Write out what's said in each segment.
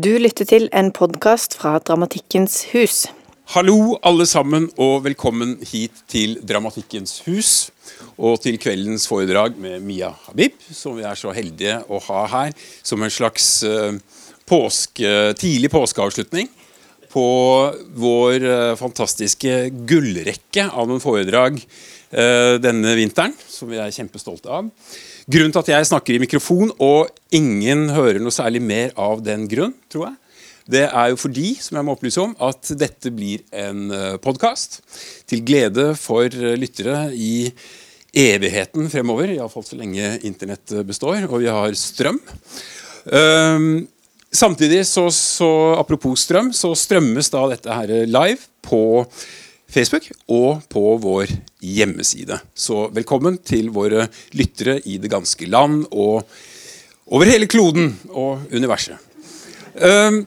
Du lytter til en podkast fra Dramatikkens hus. Hallo, alle sammen, og velkommen hit til Dramatikkens hus. Og til kveldens foredrag med Mia Habib, som vi er så heldige å ha her som en slags uh, påske, tidlig påskeavslutning på vår uh, fantastiske gullrekke av noen foredrag denne vinteren, som vi er kjempestolte av. Grunnen til at jeg snakker i mikrofon, og ingen hører noe særlig mer av den grunn, tror jeg, det er jo fordi som jeg må opplyse om, at dette blir en eh, podkast til glede for eh, lyttere i evigheten fremover. Iallfall så lenge internett består og vi har strøm. Um, samtidig, så, så, apropos strøm, så strømmes da dette her live på Facebook og på vår hjemmeside. Så velkommen til våre lyttere i det ganske land og over hele kloden og universet. Um,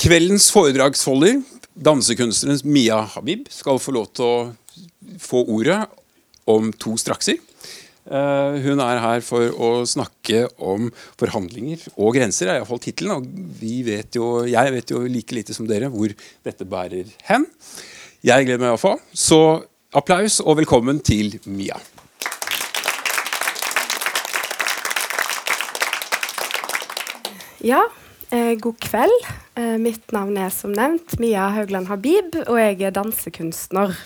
kveldens foredragsfolder, dansekunstneren Mia Habib, skal få lov til å få ordet om to strakser. Uh, hun er her for å snakke om forhandlinger og grenser, er iallfall tittelen. Og vi vet jo, jeg vet jo like lite som dere hvor dette bærer hen. Jeg gleder meg iallfall. Så applaus og velkommen til Mia. Ja, eh, god kveld. Eh, mitt navn er som nevnt Mia Haugland Habib, og jeg er dansekunstner.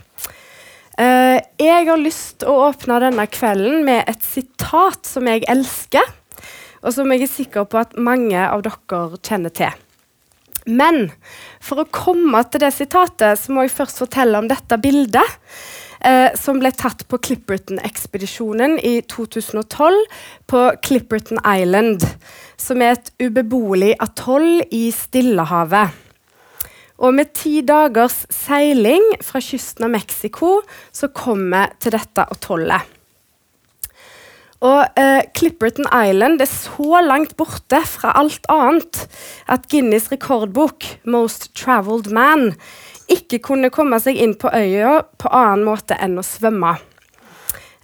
Eh, jeg har lyst til å åpne denne kvelden med et sitat som jeg elsker, og som jeg er sikker på at mange av dere kjenner til. Men for å komme til det sitatet, så må jeg først fortelle om dette bildet. Eh, som ble tatt på Clipperton-ekspedisjonen i 2012 på Clipperton Island. Som er et ubeboelig atoll i Stillehavet. Og med ti dagers seiling fra kysten av Mexico så kom vi til dette atollet. Og eh, Clipperton Island er så langt borte fra alt annet at Guinness rekordbok, Most Traveled Man, ikke kunne komme seg inn på øya på annen måte enn å svømme.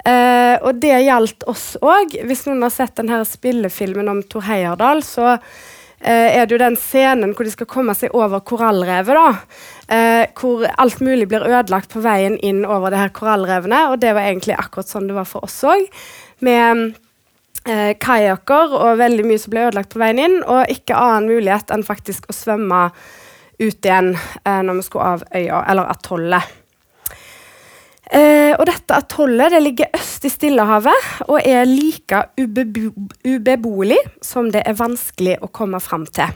Eh, og det gjaldt oss òg. Hvis noen har sett denne spillefilmen om Thor Heyerdahl, så eh, er det jo den scenen hvor de skal komme seg over korallrevet. da. Eh, hvor alt mulig blir ødelagt på veien inn over det her korallrevene. Og det var egentlig akkurat sånn det var for oss òg med eh, kajakker og veldig mye som ble ødelagt på veien inn, og ikke annen mulighet enn faktisk å svømme ut igjen eh, når vi skulle av øya, eller atollet. Eh, og dette atollet det ligger øst i Stillehavet og er like ubebo ubeboelig som det er vanskelig å komme fram til.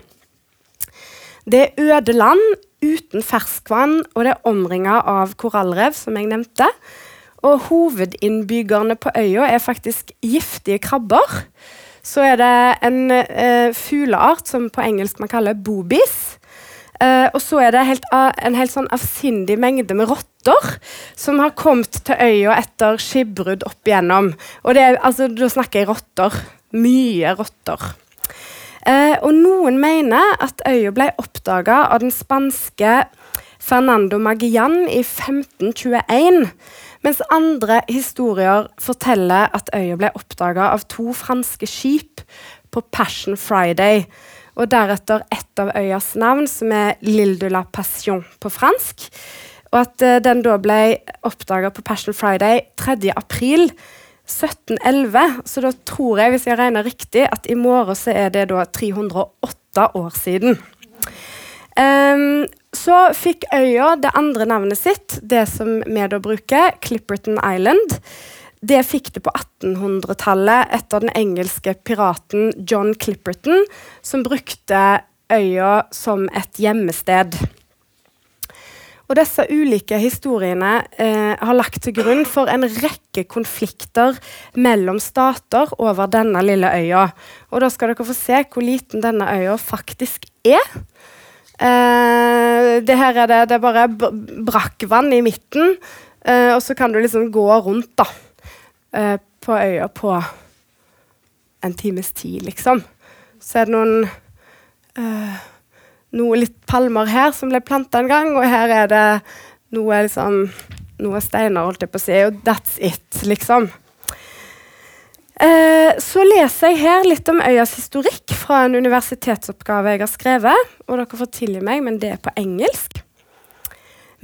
Det er øde land uten ferskvann, og det er omringa av korallrev, som jeg nevnte. Og hovedinnbyggerne på øya er faktisk giftige krabber. Så er det en eh, fugleart som på engelsk man kaller boobies. Uh, og så er det helt, en helt sånn avsindig mengde med rotter som har kommet til øya etter skipbrudd opp igjennom. Og det altså, da snakker jeg rotter. Mye rotter. Uh, og noen mener at øya ble oppdaga av den spanske Fernando Magellan i 1521. Mens andre historier forteller at øya ble oppdaga av to franske skip på Passion Friday. Og deretter ett av øyas navn, som er L'Ille de la Passion på fransk. Og at uh, den da ble oppdaga på Passion Friday 3. april 1711. Så da tror jeg, hvis jeg regner riktig, at i morgen så er det da 308 år siden. Um, så fikk øya det andre navnet sitt, det som vi da bruker, Clipperton Island. Det fikk det på 1800-tallet etter den engelske piraten John Clipperton, som brukte øya som et gjemmested. Og disse ulike historiene eh, har lagt til grunn for en rekke konflikter mellom stater over denne lille øya. Og da skal dere få se hvor liten denne øya faktisk er. Uh, det her er det, det er bare brakkvann i midten, uh, og så kan du liksom gå rundt da, uh, på øya på en times tid, liksom. Så er det noen Noe litt palmer her som ble planta en gang, og her er det noe liksom Noe steiner, holdt jeg på å si, og that's it, liksom. Eh, så leser jeg her litt om øyas historikk fra en universitetsoppgave jeg har skrevet. Og dere får tilgi meg, men det er på engelsk.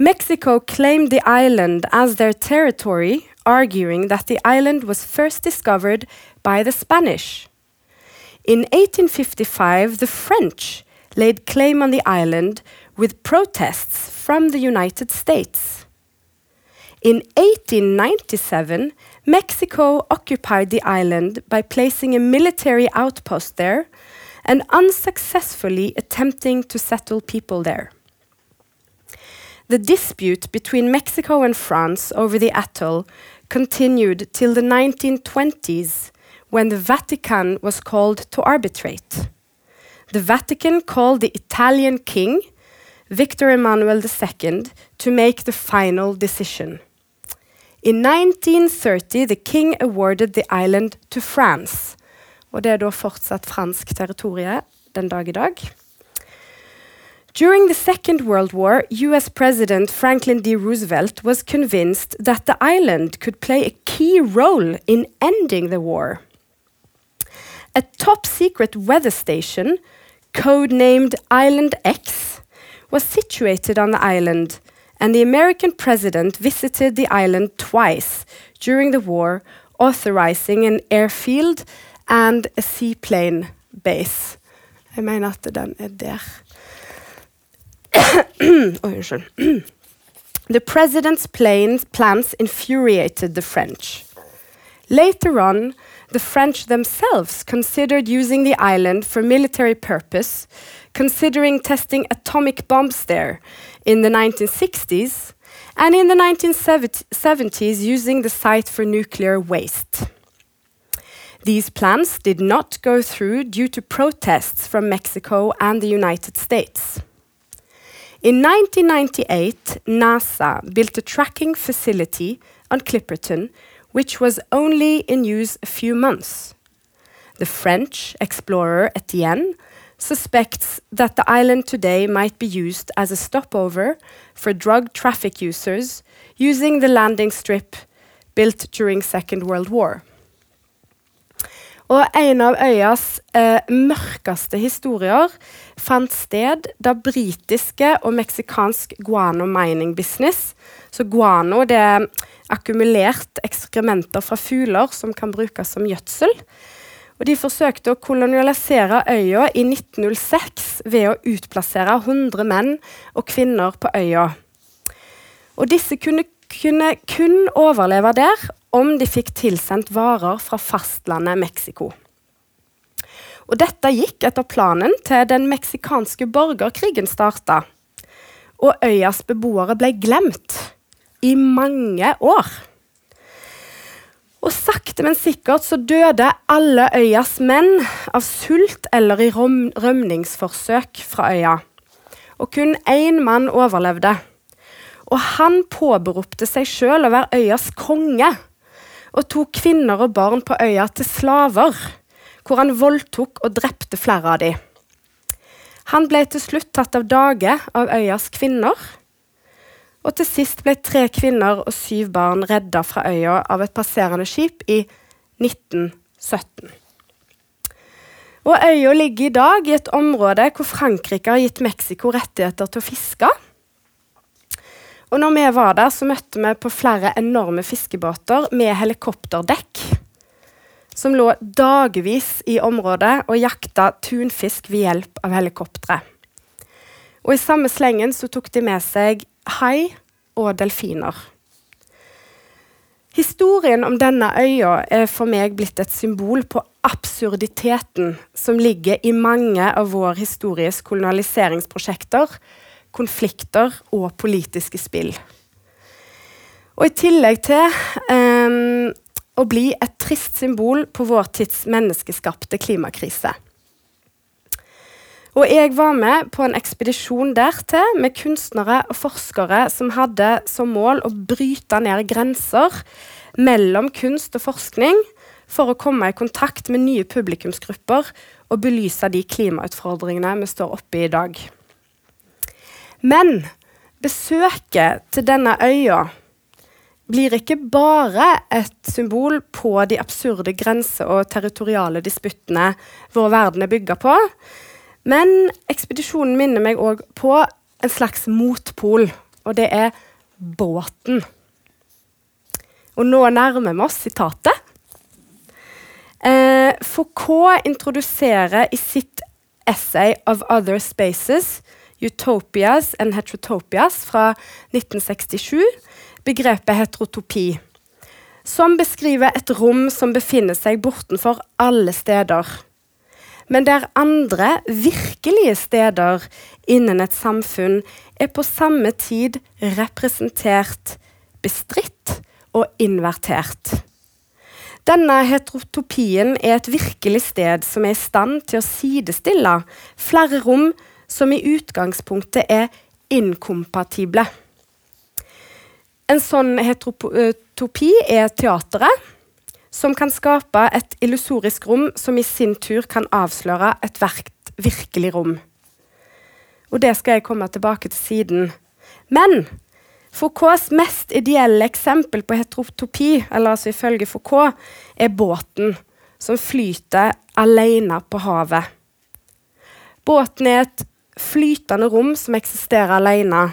Mexico claimed the island as their territory, arguing that the island was first discovered by the Spanish. In 1855, the French laid claim on the island with protests from the United States. In 1897, Mexico occupied the island by placing a military outpost there and unsuccessfully attempting to settle people there. The dispute between Mexico and France over the atoll continued till the 1920s when the Vatican was called to arbitrate. The Vatican called the Italian king, Victor Emmanuel II, to make the final decision. In 1930 the king awarded the island to France, og det er da fortsatt fransk territorie den dag i dag. During the Second World War, US President Franklin D. Roosevelt was convinced that the island could play a key role in ending the war. A top secret weather station, codenamed Island X, was situated on the island, and the American president visited the island twice during the war, authorizing an airfield and a seaplane base. Jeg mener at er der. Oi, unnskyld. the president's planes, plans infuriated the French. Later on, the French themselves considered using the island for military purpose, considering testing atomic bombs there in the 1960s, and in the 1970s using the site for nuclear waste. These plans did not go through due to protests from Mexico and the United States. In 1998, NASA built a tracking facility on Clipperton, which was only in use a few months. The French explorer Etienne suspects that the island today might be used as a stopover for drug traffic users using the landing strip built during Second World War. Og en av øyas eh, mørkeste historier fant sted da britiske og meksikansk guano mining business Så guano det er akkumulert ekskrementer fra fugler som kan brukes som gjødsel. Og de forsøkte å kolonialisere øya i 1906 ved å utplassere 100 menn og kvinner på øya. Og disse kunne, kunne kun overleve der om de fikk tilsendt varer fra fastlandet Mexico. Og dette gikk etter planen til den meksikanske borgerkrigen starta. Og øyas beboere ble glemt i mange år. Og sakte, men sikkert så døde alle øyas menn av sult eller i rømningsforsøk fra øya. Og kun én mann overlevde. Og han påberopte seg sjøl å være øyas konge, og tok kvinner og barn på øya til slaver, hvor han voldtok og drepte flere av dem. Han ble til slutt tatt av dage av øyas kvinner og til sist ble tre kvinner og syv barn redda fra øya av et passerende skip i 1917. Og Øya ligger i dag i et område hvor Frankrike har gitt Mexico rettigheter til å fiske. Og når vi var der, så møtte vi på flere enorme fiskebåter med helikopterdekk. Som lå dagevis i området og jakta tunfisk ved hjelp av helikoptre. Og i samme slengen så tok de med seg hai og delfiner. Historien om denne øya er for meg blitt et symbol på absurditeten som ligger i mange av vår histories kolonialiseringsprosjekter, konflikter og politiske spill. Og i tillegg til um, å bli et trist symbol på vår tids menneskeskapte klimakrise. Og jeg var med på en ekspedisjon dertil med kunstnere og forskere som hadde som mål å bryte ned grenser mellom kunst og forskning for å komme i kontakt med nye publikumsgrupper og belyse de klimautfordringene vi står oppe i i dag. Men besøket til denne øya blir ikke bare et symbol på de absurde grense- og territoriale disputtene vår verden er bygga på, men ekspedisjonen minner meg òg på en slags motpol, og det er båten. Og nå nærmer vi oss sitatet. Eh, Foucault introduserer i sitt essay 'Of Other Spaces' Utopias and Heterotopias fra 1967 begrepet heterotopi, som beskriver et rom som befinner seg bortenfor alle steder, men der andre, virkelige steder innen et samfunn er på samme tid representert, bestridt og invertert. Denne heterotopien er et virkelig sted som er i stand til å sidestille flere rom som i utgangspunktet er inkompatible. En sånn heterotopi er teateret, som kan skape et illusorisk rom som i sin tur kan avsløre et verkt virkelig rom. Og det skal jeg komme tilbake til siden. Men Foucaults mest ideelle eksempel på heterotopi, eller altså ifølge Foucault, er båten som flyter alene på havet. Båten er et flytende rom som eksisterer alene.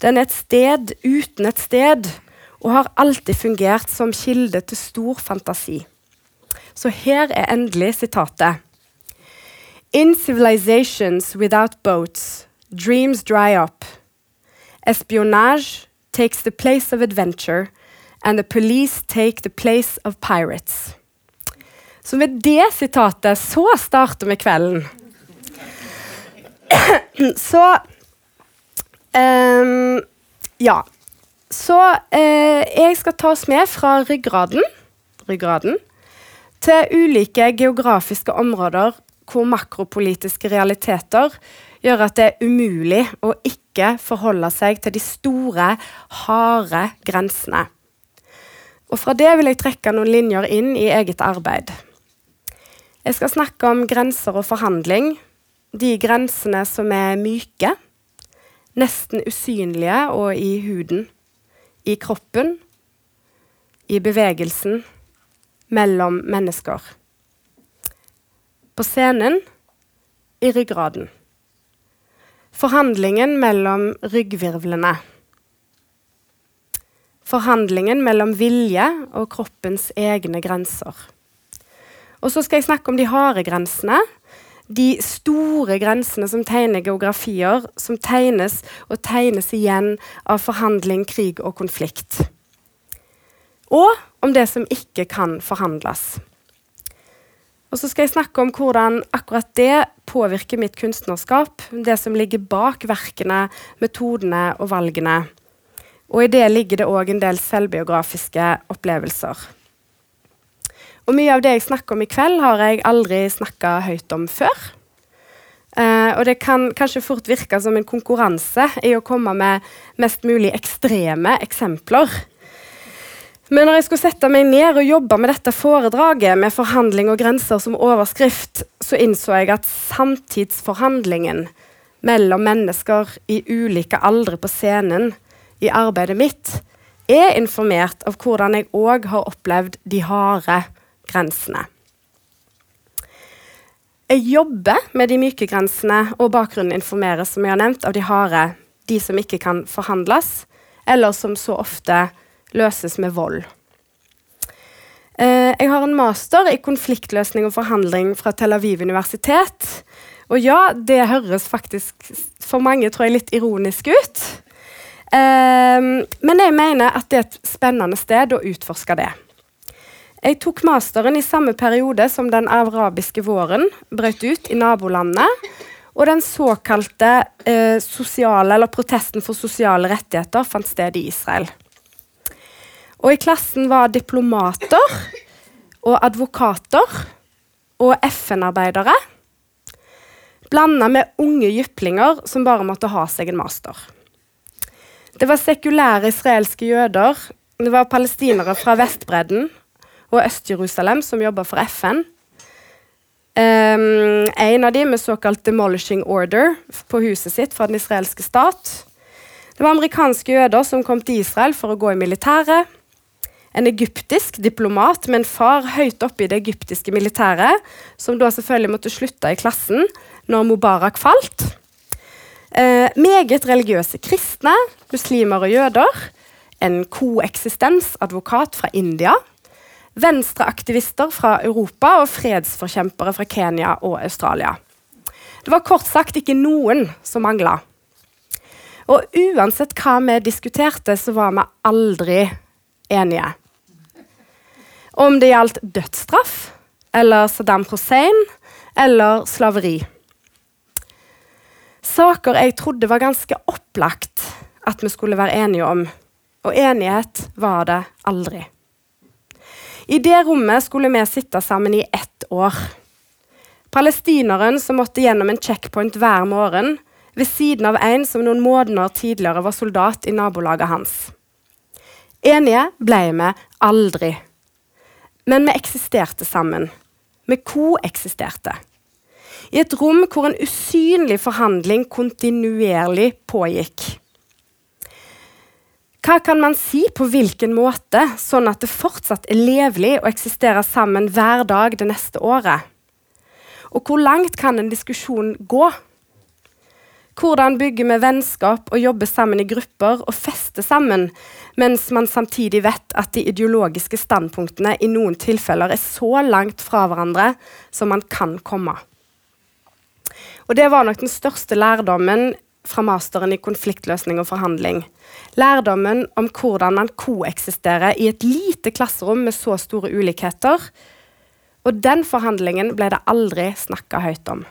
Den er et sted uten et sted og har alltid fungert som kilde til stor fantasi. Så her er endelig sitatet. In civilizations without boats, dreams dry up. Espionage takes the place of adventure, and the police take the place of pirates. Så med det sitatet så starter vi kvelden. så um, Ja. Så eh, jeg skal ta oss med fra ryggraden, ryggraden til ulike geografiske områder hvor makropolitiske realiteter gjør at det er umulig å ikke forholde seg til de store, harde grensene. Og fra det vil jeg trekke noen linjer inn i eget arbeid. Jeg skal snakke om grenser og forhandling. De grensene som er myke, nesten usynlige og i huden i kroppen, i bevegelsen, mellom mennesker. På scenen, i ryggraden. Forhandlingen mellom ryggvirvlene. Forhandlingen mellom vilje og kroppens egne grenser. Og så skal jeg snakke om de harde grensene, de store grensene som tegner geografier, som tegnes og tegnes igjen av forhandling, krig og konflikt. Og om det som ikke kan forhandles. Og så skal jeg snakke om hvordan akkurat det påvirker mitt kunstnerskap. Det som ligger bak verkene, metodene og valgene. Og i det ligger det òg en del selvbiografiske opplevelser. Og mye av det jeg snakker om i kveld, har jeg aldri snakka høyt om før. Uh, og det kan kanskje fort virke som en konkurranse i å komme med mest mulig ekstreme eksempler. Men når jeg skulle sette meg ned og jobbe med dette foredraget med forhandling og grenser som overskrift, så innså jeg at samtidsforhandlingen mellom mennesker i ulike aldre på scenen i arbeidet mitt er informert av hvordan jeg òg har opplevd de harde grensene. Jeg jobber med de myke grensene, og bakgrunnen informeres som jeg har nevnt, av de harde, de som ikke kan forhandles, eller som så ofte løses med vold. Eh, jeg har en master i konfliktløsning og forhandling fra Tel Aviv universitet. Og ja, det høres faktisk for mange tror jeg, litt ironisk ut. Eh, men jeg mener at det er et spennende sted å utforske det. Jeg tok masteren i samme periode som den arabiske våren brøt ut i nabolandet, og den såkalte eh, sosiale, eller protesten for sosiale rettigheter fant sted i Israel. Og i klassen var diplomater og advokater og FN-arbeidere blanda med unge jyplinger som bare måtte ha seg en master. Det var sekulære israelske jøder, det var palestinere fra Vestbredden og Øst-Jerusalem, som jobber for FN. Um, en av dem med såkalt 'demolishing order' på huset sitt fra den israelske stat. Det var amerikanske jøder som kom til Israel for å gå i militæret. En egyptisk diplomat med en far høyt oppe i det egyptiske militæret, som da selvfølgelig måtte slutte i klassen når Mubarak falt. Uh, meget religiøse kristne, muslimer og jøder. En koeksistensadvokat fra India. Venstreaktivister fra Europa og fredsforkjempere fra Kenya og Australia. Det var kort sagt ikke noen som mangla. Og uansett hva vi diskuterte, så var vi aldri enige. Om det gjaldt dødsstraff eller Saddam Hussein eller slaveri. Saker jeg trodde var ganske opplagt at vi skulle være enige om. Og enighet var det aldri. I det rommet skulle vi sitte sammen i ett år. Palestineren som måtte gjennom en checkpoint hver morgen, ved siden av en som noen måneder tidligere var soldat i nabolaget hans. Enige ble vi aldri. Men vi eksisterte sammen. Vi koeksisterte. I et rom hvor en usynlig forhandling kontinuerlig pågikk. Hva kan man si på hvilken måte, sånn at det fortsatt er levelig å eksistere sammen hver dag det neste året? Og hvor langt kan en diskusjon gå? Hvordan bygger vi vennskap og jobber sammen i grupper og fester sammen, mens man samtidig vet at de ideologiske standpunktene i noen tilfeller er så langt fra hverandre som man kan komme. Og Det var nok den største lærdommen fra masteren i konfliktløsning og forhandling. Lærdommen om hvordan man koeksisterer i et lite klasserom med så store ulikheter, og den forhandlingen ble det aldri snakka høyt om.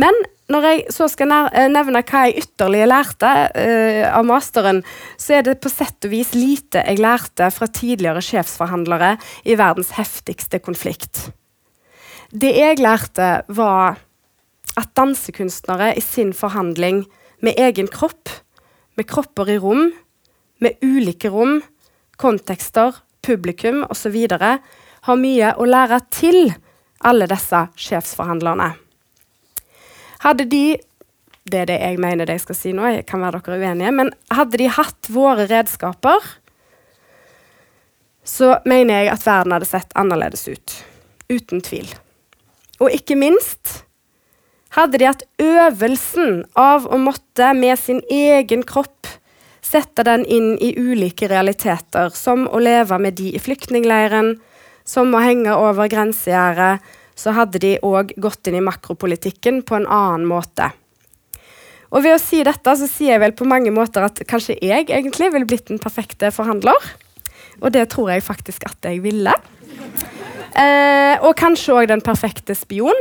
Men når jeg så skal eh, nevne hva jeg ytterligere lærte uh, av masteren, så er det på sett og vis lite jeg lærte fra tidligere sjefsforhandlere i verdens heftigste konflikt. Det jeg lærte, var at dansekunstnere i sin forhandling med egen kropp, med kropper i rom, med ulike rom, kontekster, publikum osv har mye å lære til alle disse sjefsforhandlerne. Hadde de det er det jeg mener jeg skal si nå, jeg kan være dere uenige, men hadde de hatt våre redskaper, så mener jeg at verden hadde sett annerledes ut. Uten tvil. Og ikke minst hadde de hatt øvelsen av å måtte med sin egen kropp sette den inn i ulike realiteter, som å leve med de i flyktningleiren, som å henge over grensegjerdet, så hadde de òg gått inn i makropolitikken på en annen måte. Og ved å si dette så sier jeg vel på mange måter at kanskje jeg egentlig ville blitt den perfekte forhandler. Og det tror jeg faktisk at jeg ville. Eh, og kanskje òg den perfekte spion.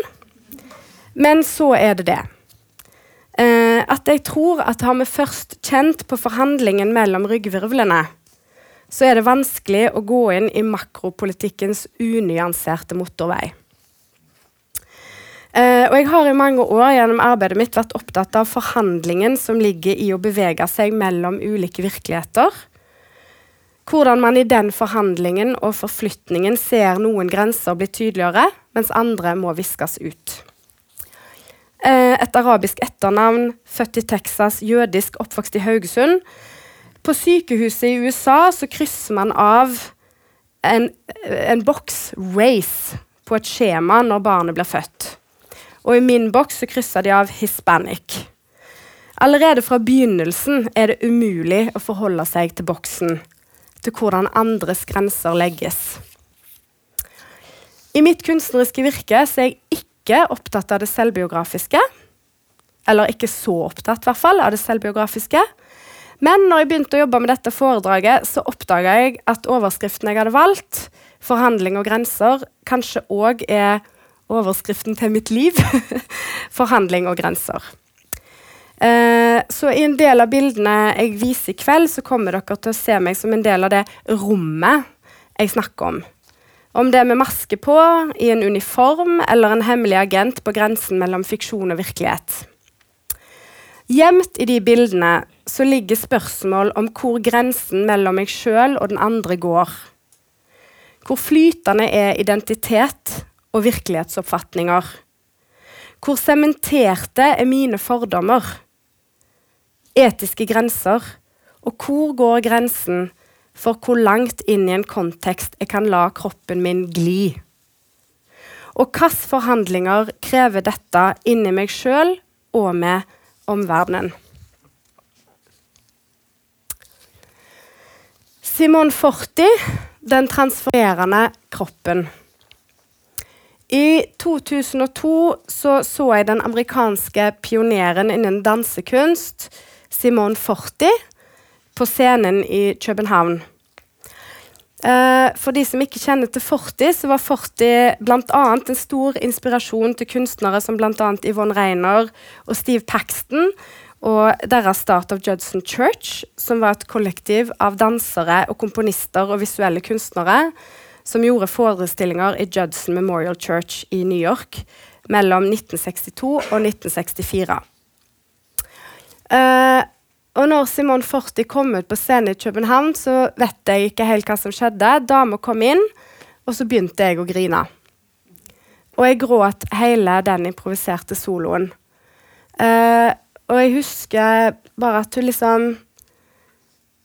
Men så er det det. Eh, at jeg tror at har vi først kjent på forhandlingen mellom ryggvirvlene, så er det vanskelig å gå inn i makropolitikkens unyanserte motorvei. Eh, og jeg har i mange år gjennom arbeidet mitt vært opptatt av forhandlingen som ligger i å bevege seg mellom ulike virkeligheter. Hvordan man i den forhandlingen og forflytningen ser noen grenser bli tydeligere, mens andre må viskes ut. Uh, et arabisk etternavn, født i Texas, jødisk, oppvokst i Haugesund, på sykehuset i USA så krysser man av en, en boks 'race' på et skjema når barnet blir født. Og i min boks så krysser de av 'Hispanic'. Allerede fra begynnelsen er det umulig å forholde seg til boksen, til hvordan andres grenser legges. I mitt kunstneriske virke så er jeg ikke opptatt av det selvbiografiske. Eller ikke så opptatt, hvert fall, av det selvbiografiske. Men når jeg begynte å jobbe med dette foredraget, så oppdaga jeg at overskriften jeg hadde valgt, 'Forhandling og grenser', kanskje òg er overskriften til mitt liv. Forhandling og grenser. Eh, så i en del av bildene jeg viser i kveld, så kommer dere til å se meg som en del av det rommet jeg snakker om. Om det er med maske på, i en uniform eller en hemmelig agent på grensen mellom fiksjon og virkelighet. Gjemt i de bildene så ligger spørsmål om hvor grensen mellom meg sjøl og den andre går. Hvor flytende er identitet og virkelighetsoppfatninger? Hvor sementerte er mine fordommer? Etiske grenser? Og hvor går grensen for hvor langt inn i en kontekst jeg kan la kroppen min gli. Og hvilke forhandlinger krever dette inni meg sjøl og med omverdenen? Simon Forti, den transformerende kroppen. I 2002 så, så jeg den amerikanske pioneren innen dansekunst, Simon Forti, på scenen i København. Uh, for de som ikke kjenner til Forti, så var Forti bl.a. en stor inspirasjon til kunstnere som bl.a. Yvonne Reiner og Steve Paxton, og deres Start of Judson Church, som var et kollektiv av dansere og komponister og visuelle kunstnere som gjorde forestillinger i Judson Memorial Church i New York mellom 1962 og 1964. Uh, og når Simon Forti kom ut på scenen i København, så vet jeg ikke helt hva som skjedde. Dama kom inn, og så begynte jeg å grine. Og jeg gråt hele den improviserte soloen. Uh, og jeg husker bare at hun liksom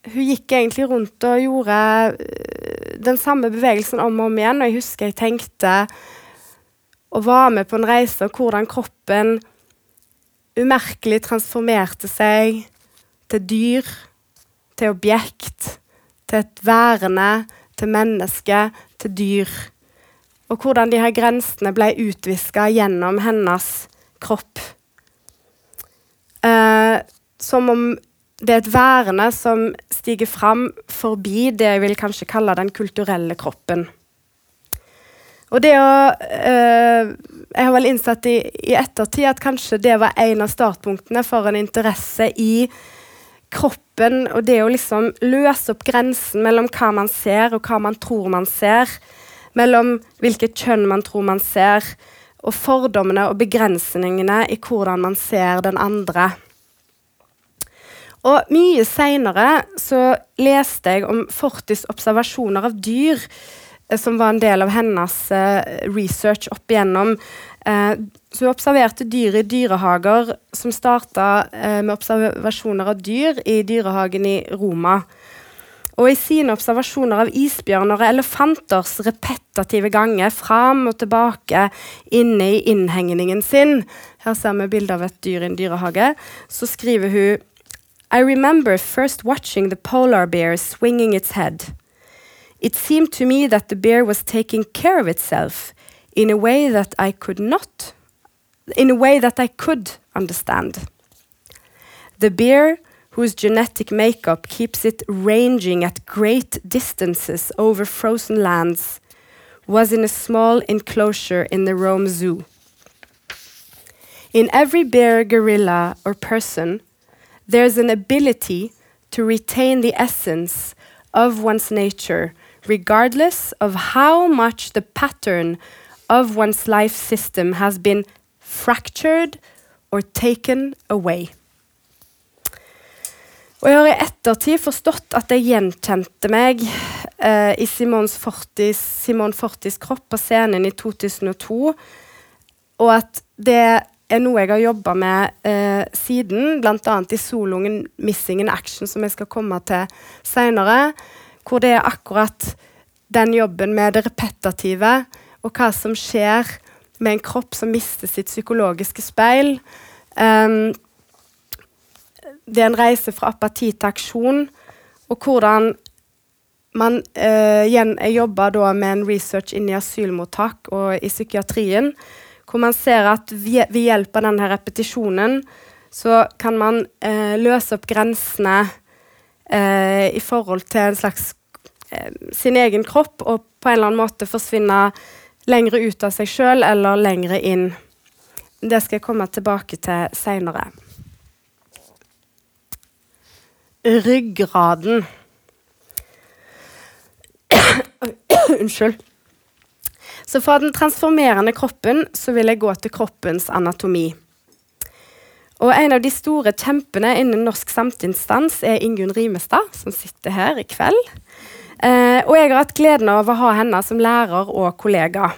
Hun gikk egentlig rundt og gjorde eh, den samme bevegelsen om og om igjen, og jeg husker jeg tenkte og var med på en reise, og hvordan kroppen umerkelig transformerte seg til dyr, til objekt, til et værende, til menneske, til dyr. Og hvordan de her grensene ble utviska gjennom hennes kropp. Eh, som om det er et værende som stiger fram forbi det jeg vil kanskje kalle den kulturelle kroppen. Og det å eh, Jeg har vel innsett i, i, ettertid at kanskje det var en av startpunktene for en interesse i kroppen, og det å liksom løse opp grensen mellom hva man ser, og hva man tror man ser. Mellom hvilket kjønn man tror man ser, og fordommene og begrensningene i hvordan man ser den andre. Og Mye seinere leste jeg om Fortis observasjoner av dyr, eh, som var en del av hennes eh, research opp igjennom. Så hun observerte dyr i dyrehager, som starta eh, med observasjoner av dyr i dyrehagen i Roma. Og i sine observasjoner av isbjørner og elefanters repetative ganger fram og tilbake inne i innhegningen sin Her ser vi bilde av et dyr i en dyrehage. Så skriver hun I remember first watching the polar bear swinging its head. It seemed to me that the bear was taking care of itself in a way that I could not, in a way that I could understand. The bear whose genetic makeup keeps it ranging at great distances over frozen lands, was in a small enclosure in the Rome Zoo. In every bear, gorilla, or person, there's an ability to retain the essence of one's nature, regardless of how much the pattern of one's life system has been fractured or taken away. Og jeg har i ettertid forstått at jeg gjenkjente meg eh, i Fortis, Simon Fortis kropp på scenen i 2002, og at det er noe jeg har jobba med eh, siden, bl.a. i soloen 'Missing in Action', som jeg skal komme til seinere, hvor det er akkurat den jobben med det repetative, og hva som skjer med en kropp som mister sitt psykologiske speil. Um, det er en reise fra apati til aksjon, og hvordan man uh, igjen jobber med en research inn i asylmottak og i psykiatrien, hvor man ser at ved, hjelp av denne repetisjonen så kan man uh, løse opp grensene uh, i forhold til en slags sin egen kropp, og på en eller annen måte forsvinne lengre ut av seg sjøl eller lengre inn. Det skal jeg komme tilbake til seinere ryggraden. Unnskyld. Så fra den transformerende kroppen så vil jeg gå til kroppens anatomi. Og En av de store kjempene innen norsk samtidsdans er Ingunn Rimestad, som sitter her i kveld. Eh, og jeg har hatt gleden av å ha henne som lærer og kollega.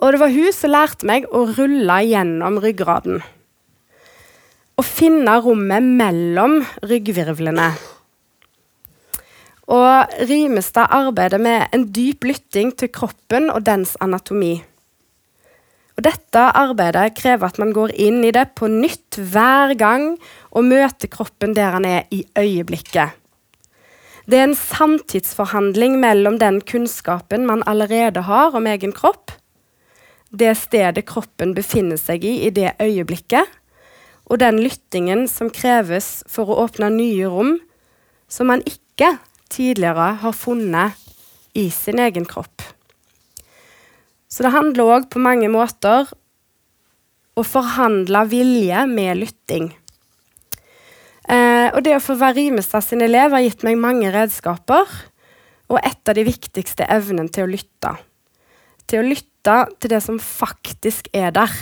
Og det var hun som lærte meg å rulle gjennom ryggraden å finne rommet mellom ryggvirvlene. Og Rimestad arbeider med en dyp lytting til kroppen og dens anatomi. Og dette arbeidet krever at man går inn i det på nytt hver gang og møter kroppen der han er i øyeblikket. Det er en samtidsforhandling mellom den kunnskapen man allerede har om egen kropp, det stedet kroppen befinner seg i i det øyeblikket, og den lyttingen som kreves for å åpne nye rom som man ikke tidligere har funnet i sin egen kropp. Så det handler òg på mange måter å forhandle vilje med lytting. Eh, og det å få være Rimestad sin elev har gitt meg mange redskaper, og et av de viktigste evnene til å lytte. Til å lytte til det som faktisk er der,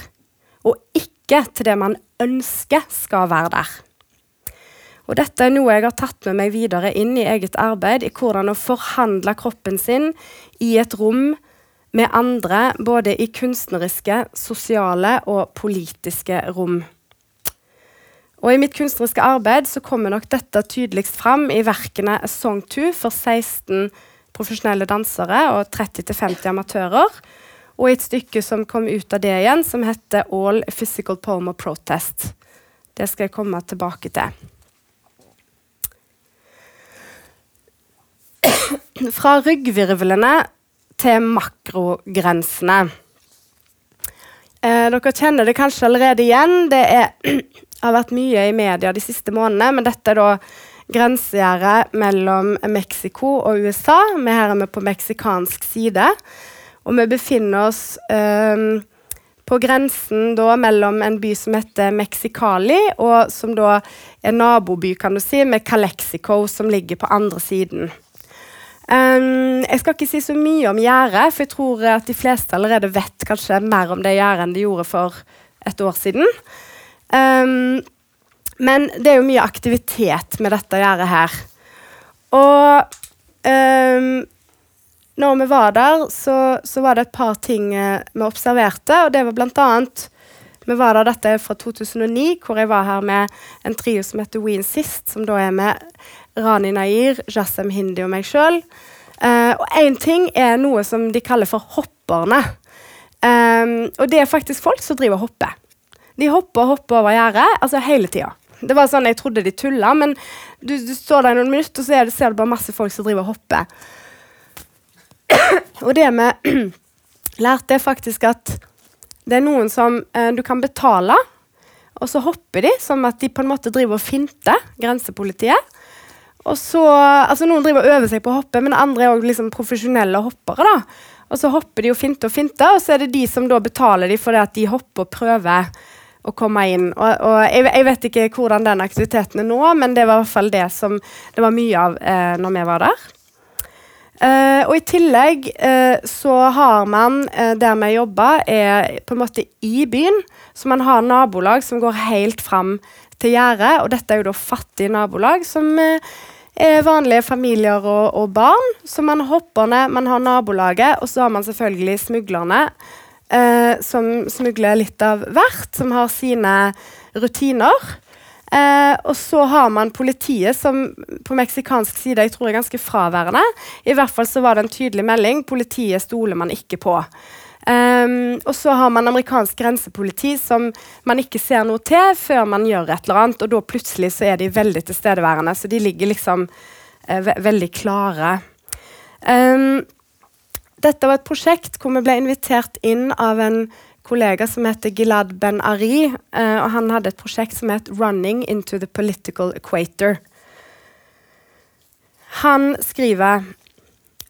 og ikke til det man ønsker skal være der. Og dette er noe jeg har tatt med meg videre inn i eget arbeid, i hvordan å forhandle kroppen sin i et rom med andre, både i kunstneriske, sosiale og politiske rom. Og I mitt kunstneriske arbeid så kommer nok dette tydeligst fram i verkene A Song to for 16 profesjonelle dansere og 30-50 amatører, og i et stykke som kom ut av det igjen, som heter All Physical Poem of Protest. Det skal jeg komme tilbake til. Fra ryggvirvlene til makrogrensene. Eh, dere kjenner det kanskje allerede igjen. Det er, har vært mye i media de siste månedene, men dette er da grensegjerdet mellom Mexico og USA. Vi her er vi på meksikansk side. Og vi befinner oss um, på grensen da, mellom en by som heter Mexicali, og som da er naboby kan du si, med Calexico, som ligger på andre siden. Um, jeg skal ikke si så mye om gjerdet, for jeg tror at de fleste allerede vet kanskje mer om det gjerdet enn de gjorde for et år siden. Um, men det er jo mye aktivitet med dette gjerdet her. Og um, når vi var der, så, så, var det et par ting uh, vi observerte, og det var blant annet vi var der, Dette er fra 2009, hvor jeg var her med en trio som heter Ween Sist, som da er med Rani Nair, Jassem Hindi og meg sjøl. Uh, eh, og én ting er noe som de kaller for hopperne. Um, og det er faktisk folk som driver og hopper. De hopper og hopper over gjerdet altså hele tida. Det var sånn Jeg trodde de tulla, men du, du står der i noen minutter, og så det, ser du bare masse folk som driver og hopper. og det vi lærte, er faktisk at det er noen som eh, du kan betale, og så hopper de som at de på en måte driver og finter grensepolitiet. Og så, altså Noen driver og øver seg på å hoppe, men andre er også liksom profesjonelle hoppere. da. Og så hopper de og finter og finter, og så er det de som da betaler de for det at de hopper og prøver å komme inn. Og, og jeg, jeg, vet ikke hvordan den aktiviteten er nå, men det var i hvert fall det som det var mye av eh, når vi var der. Uh, og i tillegg uh, så har man uh, der vi jobber, er på en måte i byen. Så man har nabolag som går helt fram til gjerdet. Og dette er jo da fattige nabolag som er vanlige familier og, og, barn. Så man hopper ned, man har nabolaget, og så har man selvfølgelig smuglerne. Eh, som smugler litt av hvert, som har sine rutiner. Eh, og så har man politiet, som på meksikansk side jeg tror er ganske fraværende. I hvert fall så var det en tydelig melding. Politiet stoler man ikke på. Um, og så har man amerikansk grensepoliti som man ikke ser noe til før man gjør et eller annet, og da plutselig så er de veldig tilstedeværende. Så de ligger liksom uh, ve veldig klare. Um, dette var et prosjekt hvor vi ble invitert inn av en kollega som heter Gilad Ben Ari. Uh, og han hadde et prosjekt som het 'Running into the Political Equator'. Han skriver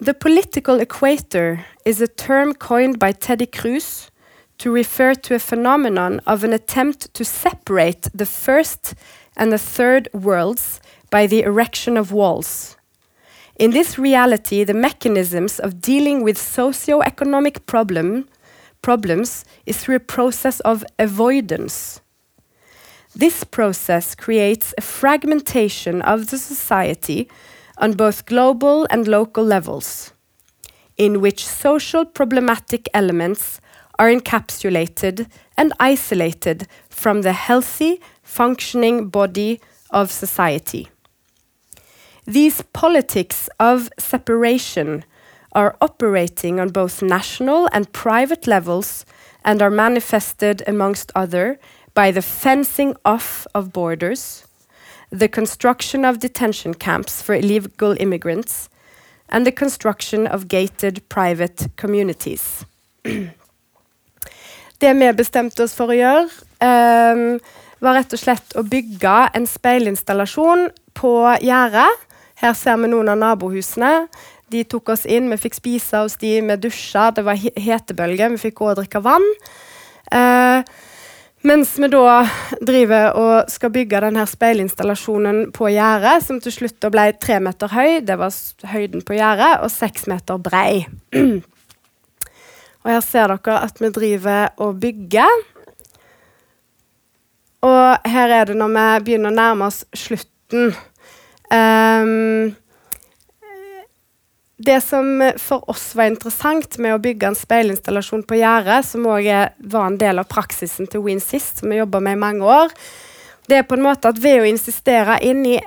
The political equator is a term coined by Teddy Cruz to refer to a phenomenon of an attempt to separate the first and the third worlds by the erection of walls. In this reality, the mechanisms of dealing with socio-economic problem, problems is through a process of avoidance. This process creates a fragmentation of the society on both global and local levels, in which social problematic elements are encapsulated and isolated from the healthy, functioning body of society. These politics of separation are operating on both national and private levels and are manifested, amongst other, by the fencing off of borders, the construction of detention camps for illegal immigrants, and the construction of gated private communities. Det vi bestemte oss for å gjøre, um, var rett og slett å bygge en speilinstallasjon på gjerdet. Her ser vi noen av nabohusene. De tok oss inn, vi fikk spise hos de, vi dusja, det var hetebølge, vi fikk gå og drikke vann. Eh, mens vi da driver og skal bygge denne speilinstallasjonen på gjerdet, som til slutt ble tre meter høy, det var høyden på gjerdet, og seks meter brei. Og her ser dere at vi driver og bygger. Og her er det når vi begynner å nærme oss slutten. Um, det som for oss var interessant med å bygge en speilinstallasjon på gjerdet, som òg var en del av praksisen til WinSist, som vi jobba med i mange år, det er på en måte at ved å insistere inn i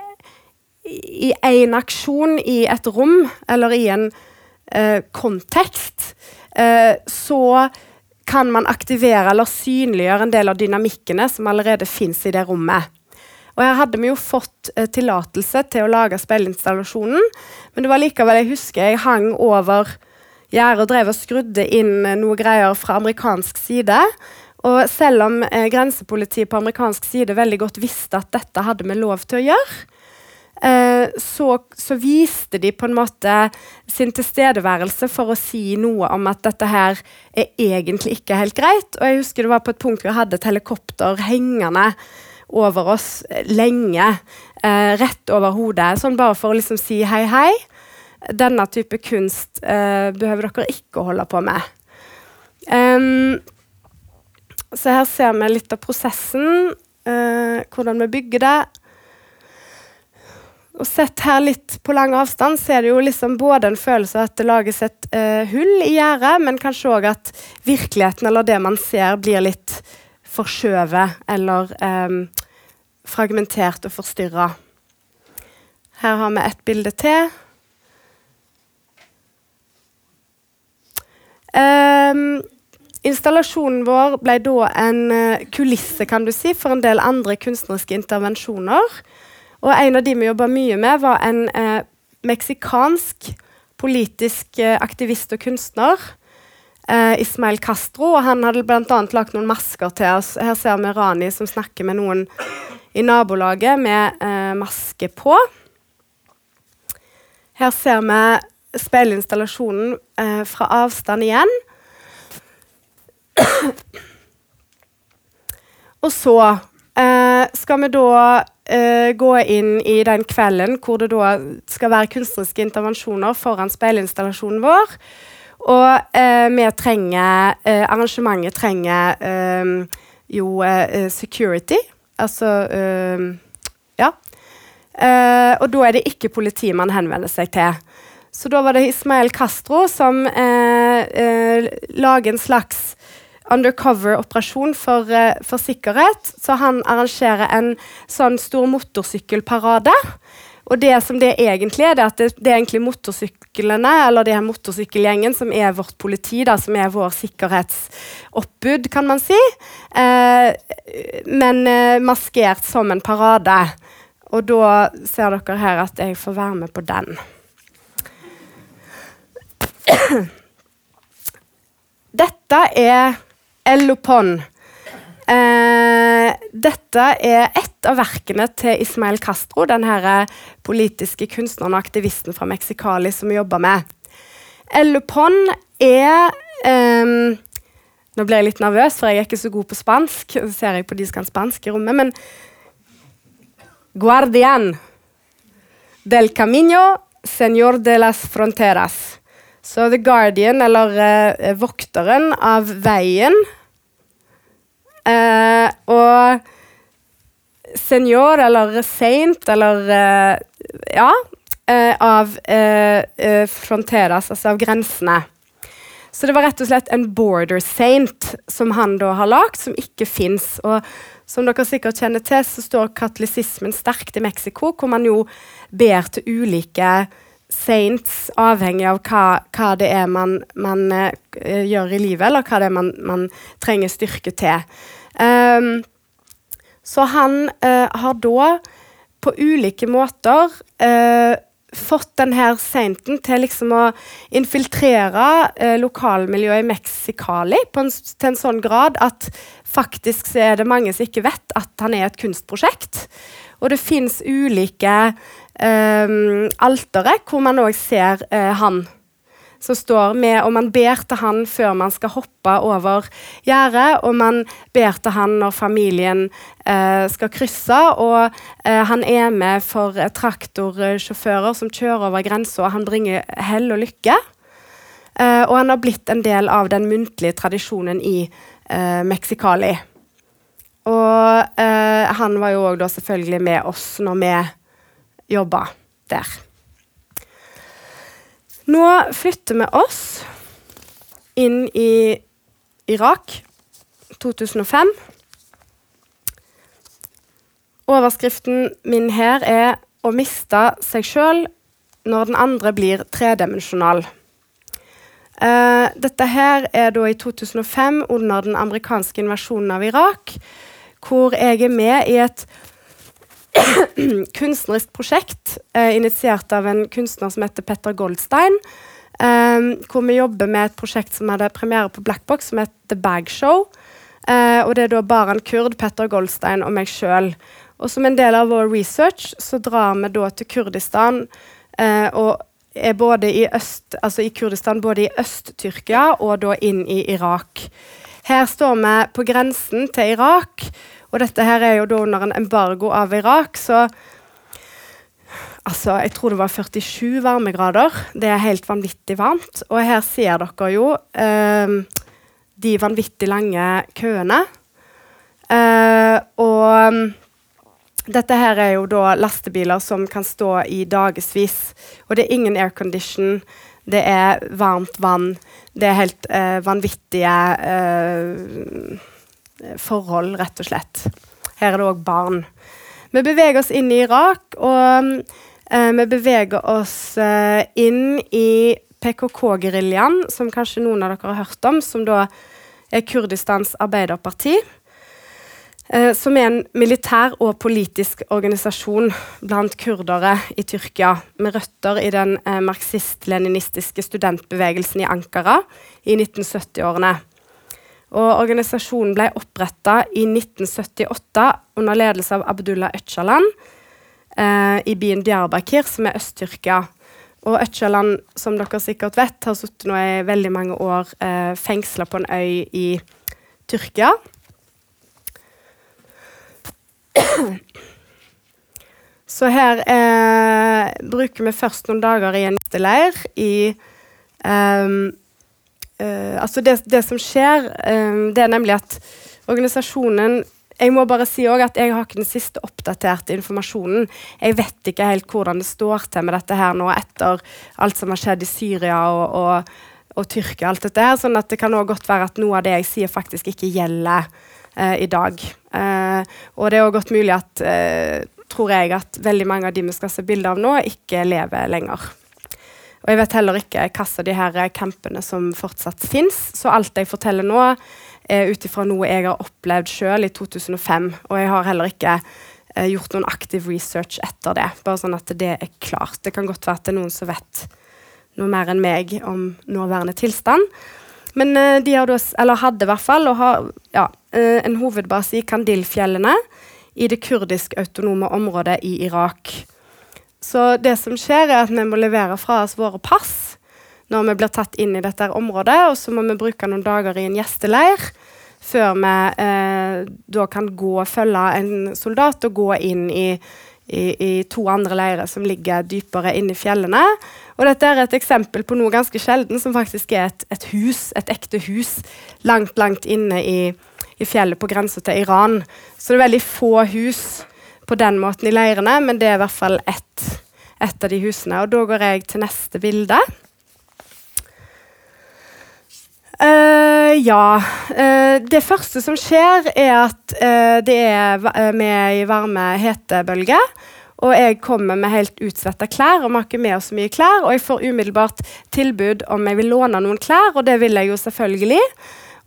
i én aksjon i et rom eller i en uh, kontekst, Eh, så kan man aktivere eller synliggjøre en del av dynamikkene som allerede fins i det rommet. Og her hadde vi jo fått eh, tillatelse til å lage spilleinstallasjonen, men det var likevel jeg husker jeg hang over gjerdet og drev og skrudde inn noe greier fra amerikansk side. Og selv om eh, grensepolitiet på amerikansk side veldig godt visste at dette hadde vi lov til å gjøre, Eh, så, så, viste de på en måte sin tilstedeværelse for å si noe om at dette her er egentlig ikke helt greit. Og jeg husker det var på et punkt hvor jeg hadde et helikopter hengende over oss lenge. Eh, rett over hodet. Sånn bare for å liksom si hei, hei. Denne type kunst eh, behøver dere ikke å holde på med. Um, så her ser vi litt av prosessen. Eh, hvordan vi bygger det. Og sett her litt på lang avstand, så er det jo liksom både en følelse av at det lages et eh, hull i gjerdet, men kanskje òg at virkeligheten eller det man ser, blir litt forskjøvet eller um, fragmentert og forstyrra. Her har vi et bilde til. Um, installasjonen vår ble da en uh, kulisse kan du si, for en del andre kunstneriske intervensjoner. Og en av de vi jobba mye med, var en eh, meksikansk politisk eh, aktivist og kunstner. Eh, Ismael Castro. og Han hadde bl.a. lagt noen masker til oss. Her ser vi Rani som snakker med noen i nabolaget med eh, maske på. Her ser vi speilinstallasjonen eh, fra avstand igjen. Og så eh, skal vi da uh, gå inn i den kvelden hvor det da skal være kunstneriske intervensjoner foran speilinstallasjonen vår. Og eh, vi trenger eh, Arrangementet trenger jo security. Altså Ja. og da er det ikke politiet man henvender seg til. Så da var det Ismael Castro som lager en slags undercover-operasjon for, for, sikkerhet. Så han arrangerer en sånn stor motorsykkelparade. Og det som det egentlig er, det er at det, det er egentlig motorsyklene, eller det er motorsykkelgjengen, som er vårt politi, da, som er vår sikkerhetsoppbud, kan man si. Eh, men eh, maskert som en parade. Og da ser dere her at jeg får være med på den. Dette er Ellopon. Eh, dette er ett av verkene til Ismael Castro, den her politiske kunstneren og aktivisten fra Mexicali som vi jobber med. Ellopon er um, Nå blir jeg litt nervøs, for jeg er ikke så god på spansk. Så ser jeg på de som kan spansk i rommet, men Guardian del camino, señor de las fronteras. Så The Guardian, eller uh, vokteren av veien uh, Og senior, eller saint, eller uh, Ja. av fronteras, altså av grensene. Så det var rett og slett en border saint som han da har lagd, som ikke fins. Og som dere sikkert kjenner til, så står katolisismen sterkt i Mexico, hvor man jo ber til ulike saints, avhengig av hva, hva det er man, man uh, gjør i livet, eller hva det er man, man trenger styrke til. Um, så han uh, har da på ulike måter uh, fått denne sainten til liksom å infiltrere lokalmiljøet i Mexicali en, til en sånn grad at faktisk er det mange som ikke vet at han er et kunstprosjekt. Og det fins ulike eh, altere hvor man òg ser eh, han som står med, og man ber til han før man skal hoppe over gjerdet, og man ber til han når familien eh, skal krysse, og eh, han er med for eh, traktorsjåfører som kjører over grensa, og han bringer hell og lykke. Eh, og han har blitt en del av den muntlige tradisjonen i eh, Mexicali. Og eh, han var jo òg selvfølgelig med oss når vi jobba der. Nå flytter vi oss inn i Irak 2005. Overskriften min her er 'Å miste seg sjøl når den andre blir tredimensjonal'. Uh, dette her er da i 2005, under den amerikanske invasjonen av Irak, hvor jeg er med i et kunstnerisk prosjekt eh, initiert av en kunstner som heter Petter Goldstein. Eh, hvor vi jobber med et prosjekt som hadde premiere på Blackbox, som heter The Bag Show. Eh, og det er da Baran Kurd, Petter Goldstein og meg sjøl. Og som en del av vår research så drar vi da til Kurdistan eh, og er både i, øst, altså i Kurdistan både i Øst-Tyrkia og da inn i Irak. Her står vi på grensen til Irak og dette her er jo da under en embargo av Irak, så Altså, jeg tror det var 47 varmegrader. Det er helt vanvittig varmt. Og her ser dere jo eh, de vanvittig lange køene. Eh, og dette her er jo da lastebiler som kan stå i dagevis. Og det er ingen aircondition. Det er varmt vann. Det er helt eh, vanvittige eh, forhold, rett og slett. Her er det òg barn. Vi beveger oss inn i Irak, og eh, vi beveger oss eh, inn i PKK-geriljaen, som kanskje noen av dere har hørt om, som da er Kurdistans arbeiderparti. Eh, som er en militær og politisk organisasjon blant kurdere i Tyrkia, med røtter i den marxist-leninistiske studentbevegelsen i Ankara i 1970-årene. Og organisasjonen ble oppretta i 1978 under ledelse av Abdullah Öcalan eh, i byen Diyarbakir, som er Øst-Tyrkia. Og Öcalan, som dere sikkert vet, har sittet nå i veldig mange år eh, fengsla på en øy i Tyrkia. Så her eh, bruker vi først noen dager i en gjesteleir i Uh, altså det, det, som skjer, um, det er nemlig at organisasjonen jeg må bare si at jeg har ikke den siste oppdaterte informasjonen. Jeg vet ikke helt hvordan det står til med dette her nå etter alt som har skjedd i Syria og, og, og Tyrkia. alt dette her, sånn at Det kan også godt være at noe av det jeg sier, faktisk ikke gjelder uh, i dag. Uh, og det er også godt mulig at tror jeg at veldig mange av de vi skal se bilder av nå, ikke lever lenger. Og jeg vet heller ikke hvilke av de her campene som fortsatt fins. Så alt jeg forteller nå, er ut ifra noe jeg har opplevd sjøl i 2005. Og jeg har heller ikke eh, gjort noen aktiv research etter det. Bare sånn at det er klart. Det kan godt være at det er noen som vet noe mer enn meg om nåværende tilstand. Men eh, de har da, eller hadde i hvert fall, og har ja, eh, en hovedbase i Kandilfjellene i det kurdisk autonome området i Irak. Så det som skjer, er at vi må levere fra oss våre pass når vi blir tatt inn i dette området, og så må vi bruke noen dager i en gjesteleir før vi eh, da kan gå og følge en soldat og gå inn i, i, i to andre leirer som ligger dypere inne i fjellene. Og dette er et eksempel på noe ganske sjelden, som faktisk er et, et hus, et ekte hus, langt, langt inne i, i fjellet på grensa til Iran. Så det er veldig få hus på den måten i leirene, men det er i hvert fall ett, et av de husene. Og da går jeg til neste bilde. Uh, ja. Uh, det første som skjer, er at uh, det er med i varme hetebølge. Og jeg kommer med helt utsvetta klær, og vi har ikke med oss så mye klær. Og jeg får umiddelbart tilbud om jeg vil låne noen klær, og det vil jeg jo selvfølgelig.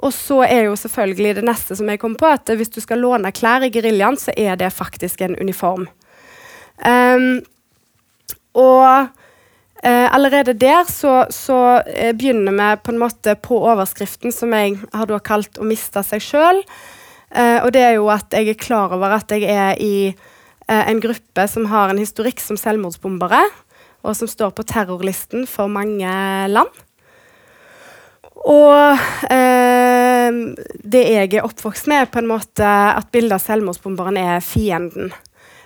Og så er jo selvfølgelig det neste som jeg kom på, at hvis du skal låne klær i geriljaen, så er det faktisk en uniform. Um, og Eh, allerede der så, så eh, begynner vi på en måte på overskriften som jeg har da kalt 'å miste seg sjøl'. Eh, og det er jo at jeg er klar over at jeg er i eh, en gruppe som har en historikk som selvmordsbombere, og som står på terrorlisten for mange land. Og eh, det jeg er oppvokst med, er på en måte at bildet av selvmordsbomberen er fienden.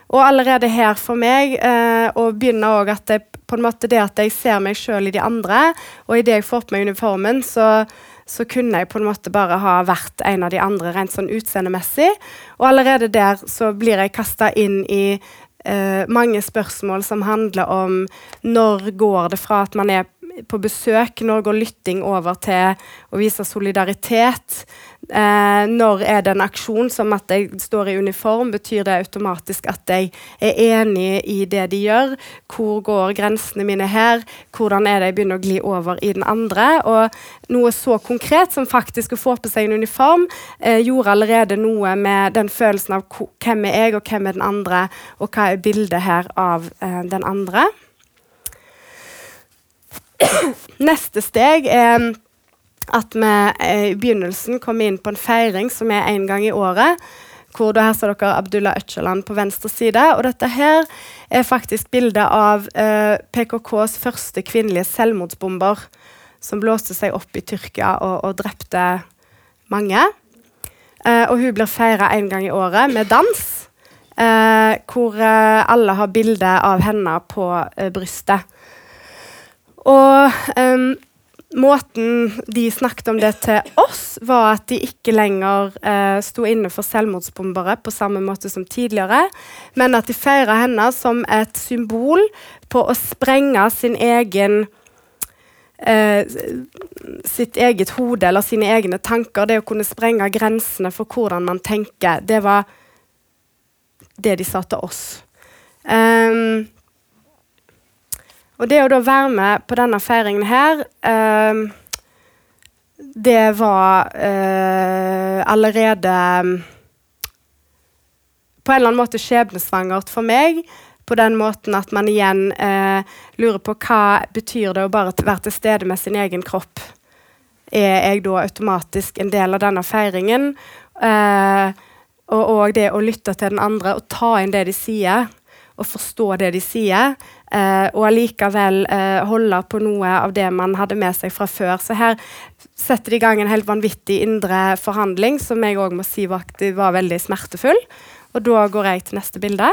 Og allerede her for meg, eh, og begynner også at jeg, på en måte det at jeg ser meg sjøl i de andre, og i det jeg får på meg uniformen, så, så kunne jeg på en måte bare ha vært en av de andre rent sånn utseendemessig. Og allerede der så blir jeg kasta inn i eh, mange spørsmål som handler om når går det fra at man er på besøk, når går lytting over til å vise solidaritet? Eh, når er det en aksjon som at jeg står i uniform? Betyr det automatisk at jeg er enig i det de gjør? Hvor går grensene mine her? Hvordan er det jeg begynner å gli over i den andre? Og noe så konkret som faktisk å få på seg en uniform, eh, gjorde allerede noe med den følelsen av hvem er jeg, og hvem er den andre, og hva er bildet her av eh, den andre. Neste steg er at vi eh, i begynnelsen kommer inn på en feiring som er én gang i året. Hvor her ser dere Abdullah Öcalan på venstre side. Og dette her er faktisk bildet av eh, PKKs første kvinnelige selvmordsbomber. Som blåste seg opp i Tyrkia og, og drepte mange. Eh, og hun blir feira én gang i året med dans. Eh, hvor eh, alle har bilde av henne på eh, brystet. Og um, måten de snakket om det til oss, var at de ikke lenger uh, sto inne for selvmordsbombere på samme måte som tidligere, men at de feira henne som et symbol på å sprenge sin egen eh, sitt eget hode eller sine egne tanker. Det å kunne sprenge grensene for hvordan man tenker. Det var det de sa til oss. Em, og det å da være med på denne feiringen her eh, Det var eh, allerede mm, på en eller annen måte skjebnesvangert for meg. På den måten at man igjen eh, lurer på hva betyr det å bare være til stede med sin egen kropp. Er jeg da automatisk en del av denne feiringen? Eh, og, og det å lytte til den andre og ta inn det de sier, og forstå det de sier, eh, og allikevel eh, holde på noe av det man hadde med seg fra før. Så her setter de i gang en helt vanvittig indre forhandling, som jeg òg må si var, var veldig smertefull. Og da går jeg til neste bilde.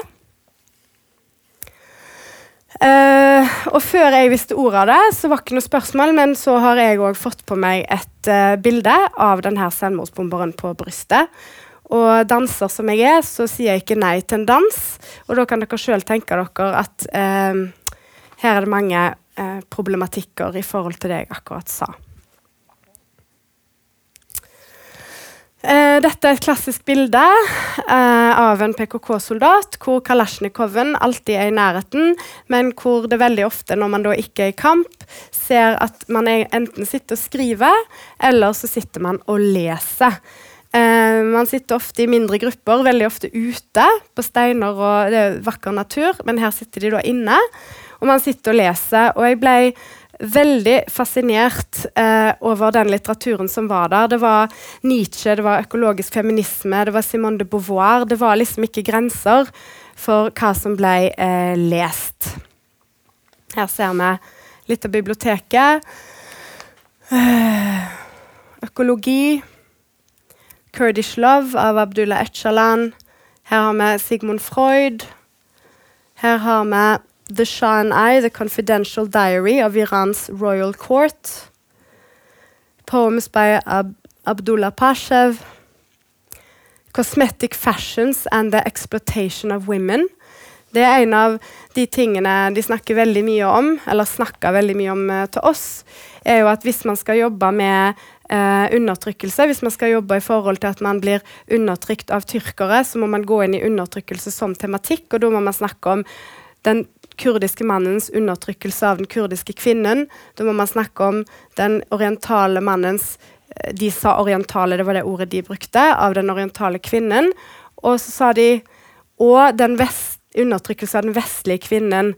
Uh, og før jeg visste ordet av det, så var ikke noe spørsmål, men så har jeg òg fått på meg et uh, bilde av denne selvmordsbomberen på brystet. Og danser som jeg er, så sier jeg ikke nei til en dans. Og da kan dere sjøl tenke dere at eh, her er det mange eh, problematikker i forhold til det jeg akkurat sa. Eh, dette er et klassisk bilde eh, av en PKK-soldat hvor Kalasjnikoven alltid er i nærheten, men hvor det veldig ofte, når man da ikke er i kamp, ser at man enten sitter og skriver, eller så sitter man og leser. Eh, man sitter ofte i mindre grupper, veldig ofte ute på steiner og det er vakker natur, men her sitter de da inne. Og man sitter og leser. Og jeg ble veldig fascinert eh, over den litteraturen som var der. Det var Nietzsche, det var økologisk feminisme, det var Simone de Beauvoir. Det var liksom ikke grenser for hva som ble eh, lest. Her ser vi litt av biblioteket. Eh, økologi. Kurdish Love av Abdullah Öcalan. Her har vi Sigmund Freud. Her har vi The Shah and I, The Confidential Diary av Irans Royal Court. Poems by Ab Abdullah Pashev. Cosmetic Fashions and the Exploitation of Women. Det er en av de tingene de snakker veldig mye om, eller snakker veldig mye om eh, til oss, er jo at hvis man skal jobbe med eh, undertrykkelse. Hvis man skal jobbe i forhold til at man blir undertrykt av tyrkere, så må man gå inn i undertrykkelse som tematikk, og da må man snakke om den kurdiske mannens undertrykkelse av den kurdiske kvinnen. Da må man snakke om den orientale mannens eh, De sa orientale, det var det ordet de brukte, av den orientale kvinnen. Og så sa de og den vest, undertrykkelse av den vestlige kvinnen.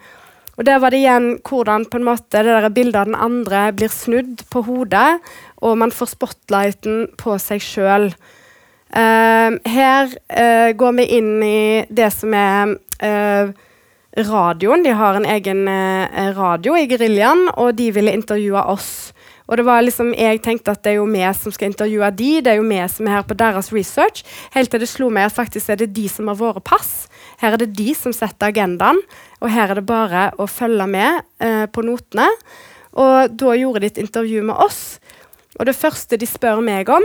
Og der var det igjen hvordan på en måte det der bildet av den andre blir snudd på hodet, og man får spotlighten på seg sjøl. Uh, eh, her uh, går vi inn i det som er uh, radioen. De har en egen radio i geriljaen, og de ville intervjue oss. Og det var liksom, Jeg tenkte at det er jo vi som skal intervjue de, det er jo vi som er her på deres research. Helt til det slo meg at faktisk er det de som har våre pass. Her er det de som setter agendaen, og her er det bare å følge med eh, på notene. Og da gjorde de et intervju med oss, og det første de spør meg om,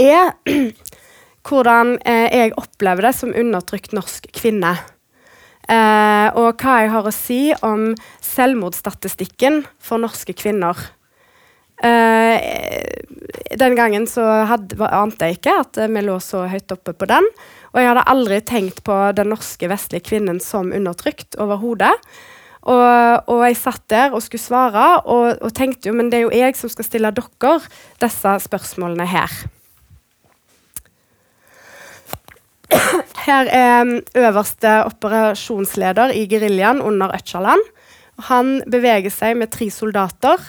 er hvordan eh, jeg opplever det som undertrykt norsk kvinne. Eh, og hva jeg har å si om selvmordsstatistikken for norske kvinner. Eh, den gangen så hadde, ante jeg ikke at vi lå så høyt oppe på den. Og jeg hadde aldri tenkt på den norske vestlige kvinnen som undertrykt overhodet. Og, og, jeg satt der og skulle svare og, og tenkte jo men det er jo jeg som skal stille dere disse spørsmålene her. Her er um, øverste operasjonsleder i geriljaen under Öcalan. Han beveger seg med tre soldater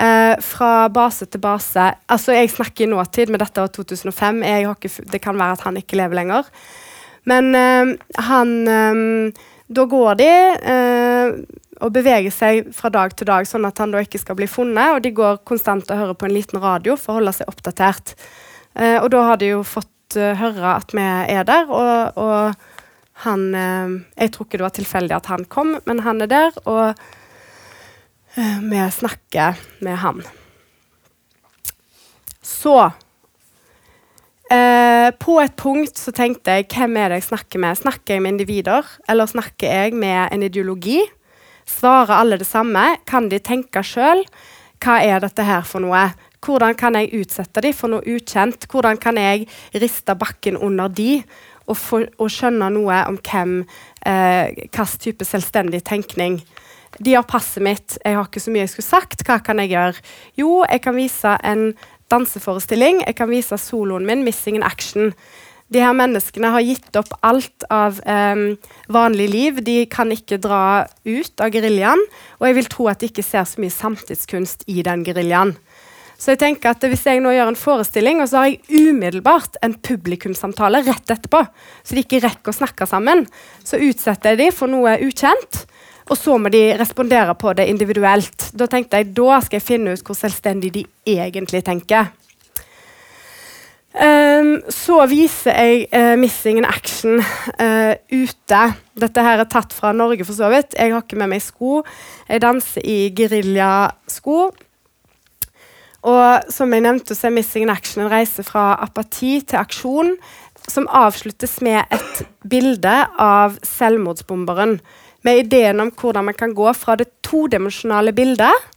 eh, fra base til base. Altså, Jeg snakker i nåtid, men dette var 2005. Ikke, det kan være at han ikke lever lenger. Men eh, han eh, Da går de eh, og beveger seg fra dag til dag, sånn at han da ikke skal bli funnet. Og de går konstant og hører på en liten radio for å holde seg oppdatert. Eh, og da har de jo fått høre at vi er der, og, og han Jeg tror ikke det var tilfeldig at han kom, men han er der, og vi snakker med han. Så på et punkt så tenkte jeg hvem er det jeg snakker med? Snakker jeg med individer, eller snakker jeg med en ideologi? Svarer alle det samme? Kan de tenke sjøl? Hva er dette her for noe? Hvordan kan jeg utsette dem for noe ukjent? Hvordan kan jeg riste bakken under de og, for, og skjønne noe om hvem eh, hvilken type selvstendig tenkning? De har passet mitt, jeg har ikke så mye jeg skulle sagt. Hva kan jeg gjøre? Jo, jeg kan vise en danseforestilling. Jeg kan vise soloen min, 'Missing in Action'. De her menneskene har gitt opp alt av um, vanlig liv. De kan ikke dra ut av geriljaen. Og jeg vil tro at de ikke ser så mye samtidskunst i den geriljaen. Så jeg tenker at Hvis jeg nå gjør en forestilling, og så har jeg umiddelbart en publikumssamtale rett etterpå, så de ikke rekker å snakke sammen, så utsetter jeg de for noe ukjent. Og så må de respondere på det individuelt. Da tenkte jeg, da skal jeg finne ut hvor selvstendig de egentlig tenker. Um, så viser jeg uh, 'Missing in Action' uh, ute. Dette her er tatt fra Norge, for så vidt. Jeg har ikke med meg sko. Jeg danser i geriljasko. Og som jeg nevnte, så er 'Missing in Action' en reise fra apati til aksjon, som avsluttes med et bilde av selvmordsbomberen. Med ideen om hvordan man kan gå fra det todimensjonale bildet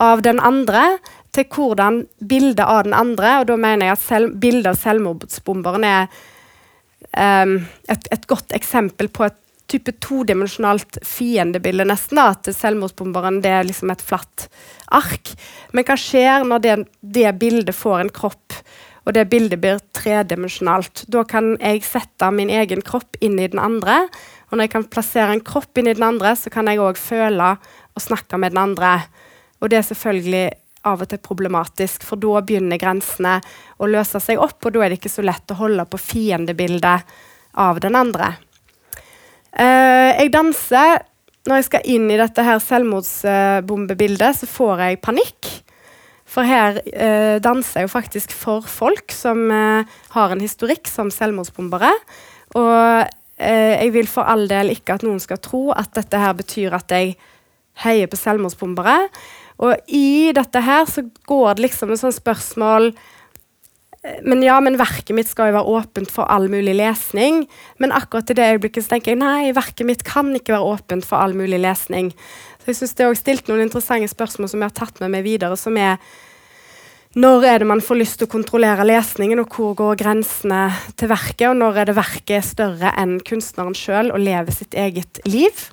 av den andre til hvordan bildet av den andre Og da mener jeg at selv, bildet av selvmordsbomberen er um, et, et, godt eksempel på et type todimensjonalt fiendebilde, nesten. da, At selvmordsbomberen det er liksom et flatt ark. Men hva skjer når det, det bildet får en kropp, og det bildet blir tredimensjonalt? Da kan jeg sette min egen kropp inn i den andre. Og når jeg kan plassere en kropp inn i den andre, så kan jeg òg føle og snakke med den andre. Og det er selvfølgelig av og til problematisk, for da begynner grensene å løse seg opp, og da er det ikke så lett å holde på fiendebildet av den andre. Uh, jeg danser Når jeg skal inn i dette her selvmordsbombebildet, så får jeg panikk. For her uh, danser jeg jo faktisk for folk som uh, har en historikk som selvmordsbombere. Og jeg vil for all del ikke at noen skal tro at dette her betyr at jeg heier på selvmordsbombere. Og i dette her så går det liksom et sånt spørsmål men ja, men verket mitt skal jo være åpent for all mulig lesning. Men akkurat i det øyeblikket så tenker jeg nei, verket mitt kan ikke være åpent for all mulig lesning. Så jeg synes Det er også stilt noen interessante spørsmål som jeg har tatt med meg videre, som er når er det man får lyst til å kontrollere lesningen, og hvor går grensene til verket? Og når er det verket er større enn kunstneren sjøl og lever sitt eget liv?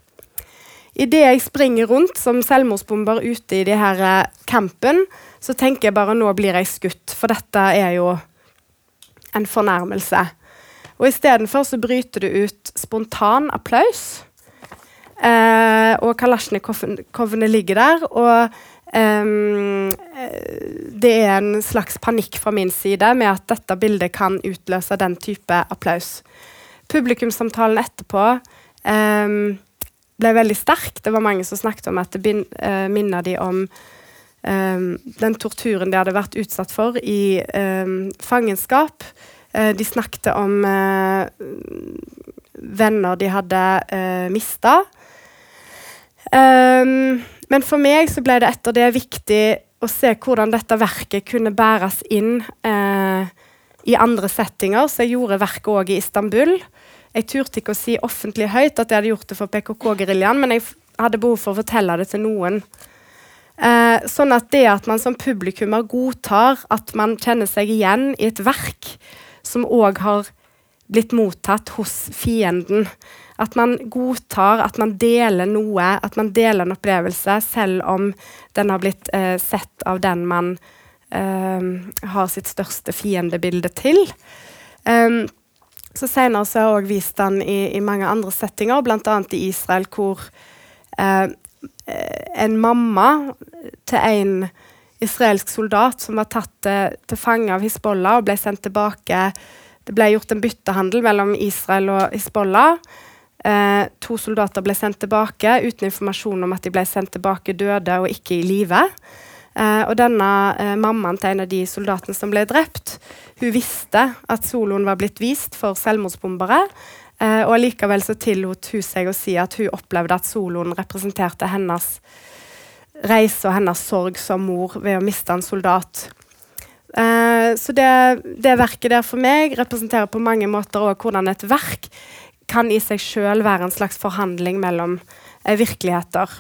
Idet jeg springer rundt som selvmordsbomber ute i de her eh, campen, så tenker jeg bare nå blir jeg skutt, for dette er jo en fornærmelse. Og istedenfor så bryter det ut spontan applaus. Eh, og kalasjnikovene ligger der. og eh, det er en slags panikk fra min side med at dette bildet kan utløse den type applaus. Publikumssamtalen etterpå eh, ble veldig sterk. Det var mange som snakket om at det bin, uh, minner de om um, den torturen de hadde vært utsatt for i fangenskap. Uh, de snakket om uh, venner de hadde uh, mista. Um, men for meg så ble det etter det viktig å se hvordan dette verket kunne bæres inn eh, i andre settinger. Så jeg gjorde verket òg i Istanbul. Jeg turte ikke å si offentlig høyt at jeg hadde gjort det for PKK-geriljaen, men jeg hadde behov for å fortelle det til noen. Eh, sånn at det at man som publikummer godtar at man kjenner seg igjen i et verk som òg har blitt mottatt hos fienden, at man godtar at man deler noe, at man deler en opplevelse, selv om den har blitt eh, sett av den man eh, har sitt største fiendebilde til. Um, så Senere så har jeg også vist den i, i mange andre settinger, bl.a. i Israel, hvor eh, en mamma til en israelsk soldat som var tatt til, til fange av Hizbollah og ble sendt tilbake Det ble gjort en byttehandel mellom Israel og Hizbollah. Eh, to soldater ble sendt tilbake uten informasjon om at de ble sendt tilbake døde og ikke i live. Eh, og denne eh, mammaen til en av de soldatene som ble drept, hun visste at soloen var blitt vist for selvmordsbombere. Eh, og allikevel så tillot hun seg å si at hun opplevde at soloen representerte hennes reise og hennes sorg som mor ved å miste en soldat. Uh, så det, det, verket der for meg representerer på mange måter òg hvordan et verk kan i seg sjøl være en slags forhandling mellom eh, virkeligheter.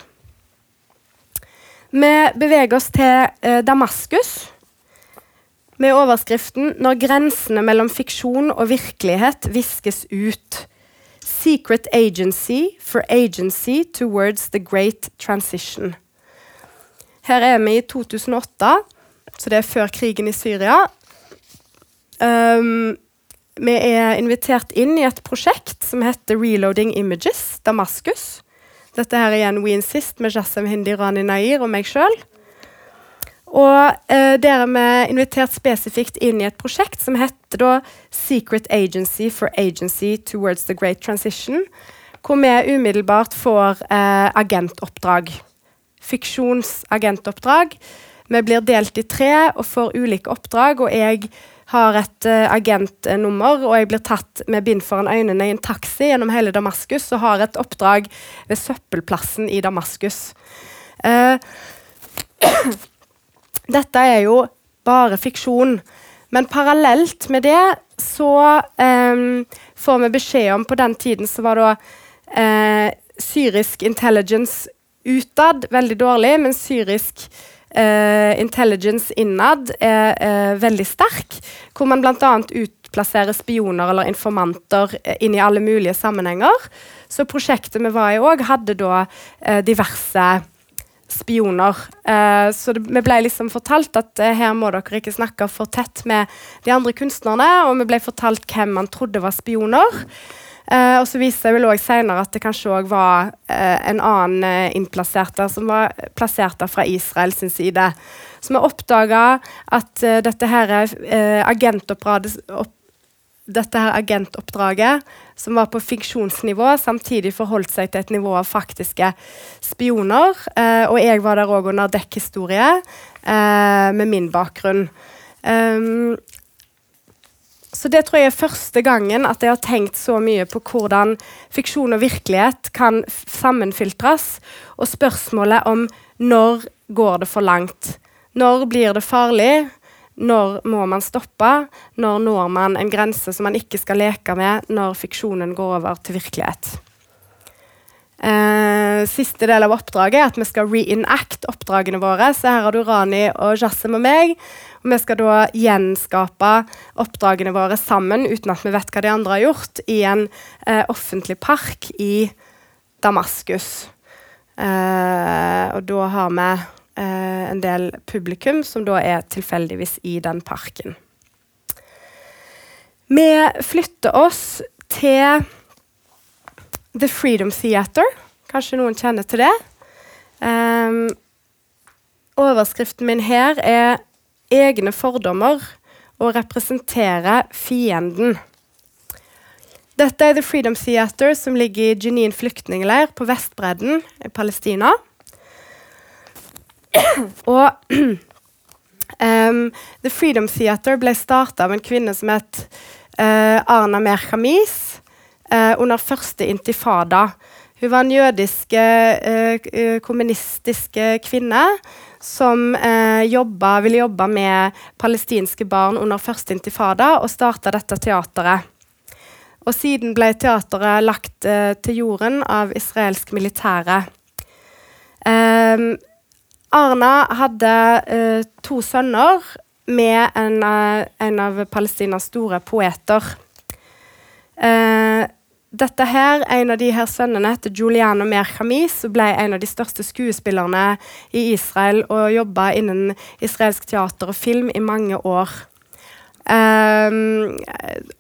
Vi beveger oss til eh, Damaskus med overskriften 'Når grensene mellom fiksjon og virkelighet viskes ut'. Secret Agency for Agency Towards the Great Transition. Her er vi i 2008, så det er før krigen i Syria. Um, vi er invitert inn i et prosjekt som heter Reloading Images Damaskus. Dette her er igjen We Insist med Jassem Hindi Rani Nair og meg sjøl. Og eh, der er vi invitert spesifikt inn i et prosjekt som heter da Secret Agency for Agency Towards the Great Transition. Hvor vi umiddelbart får eh, agentoppdrag. Fiksjonsagentoppdrag. Vi blir delt i tre og får ulike oppdrag, og jeg har et uh, agentnummer, og jeg blir tatt med bind foran øynene i en taxi gjennom hele Damaskus og har et oppdrag ved søppelplassen i Damaskus. Uh, dette er jo bare fiksjon. Men parallelt med det så um, får vi beskjed om På den tiden så var da uh, syrisk intelligence utad veldig dårlig, men syrisk intelligence innad er uh, veldig sterk. Hvor man bl.a. utplasserer spioner eller informanter uh, inn i alle mulige sammenhenger. Så prosjektet vi var i òg, hadde da diverse spioner. Uh, så det, vi ble liksom fortalt at uh, her må dere ikke snakke for tett med de andre kunstnerne. Og vi ble fortalt hvem man trodde var spioner. Uh, og så viste det vel også senere at det kanskje òg var uh, en annen uh, innplassert der, som var plassert der fra Israel sin side. Så vi oppdaga at dette her dette her agentoppdraget, som var på fiksjonsnivå, samtidig forholdt seg til et nivå av faktiske spioner. og jeg var der òg under dekkhistorie, med min bakgrunn. Um, så det tror jeg er første gangen at jeg har tenkt så mye på hvordan fiksjon og virkelighet kan sammenfiltres, og spørsmålet om når går det for langt? Når blir det farlig? Når må man stoppe? Når når man en grense som man ikke skal leke med når fiksjonen går over til virkelighet? Eh, siste del av oppdraget er at vi skal reenact oppdragene våre. Så her har du Rani og Jassim og meg. Og vi skal da gjenskape oppdragene våre sammen uten at vi vet hva de andre har gjort, i en eh, offentlig park i Damaskus. Eh, og da har vi eh, en del publikum som da er tilfeldigvis i den parken. Vi flytter oss til The Freedom Theater. Kanskje noen kjenner til det. Um, overskriften min her er 'Egne fordommer og representere fienden'. Dette er The Freedom Theater, som ligger i Jenin flyktningleir på Vestbredden i Palestina. Og um, The Freedom Theater ble starta av en kvinne som het uh, Arna Mer Khamis eh, under første intifada. Hun var en jødisk uh, kommunistisk kommunistiske kvinne som eh, jobba, ville jobbe med palestinske barn under første intifada, og starta dette teateret. Og siden ble teateret lagt eh, til jorden av israelsk militære. Eh, Arna hadde eh, to sønner med en, en av Palestinas store poeter. Uh, dette her, En av de her sønnene heter Juliano Merchamis og ble en av de største skuespillerne i Israel og jobba innen israelsk teater og film i mange år. Um,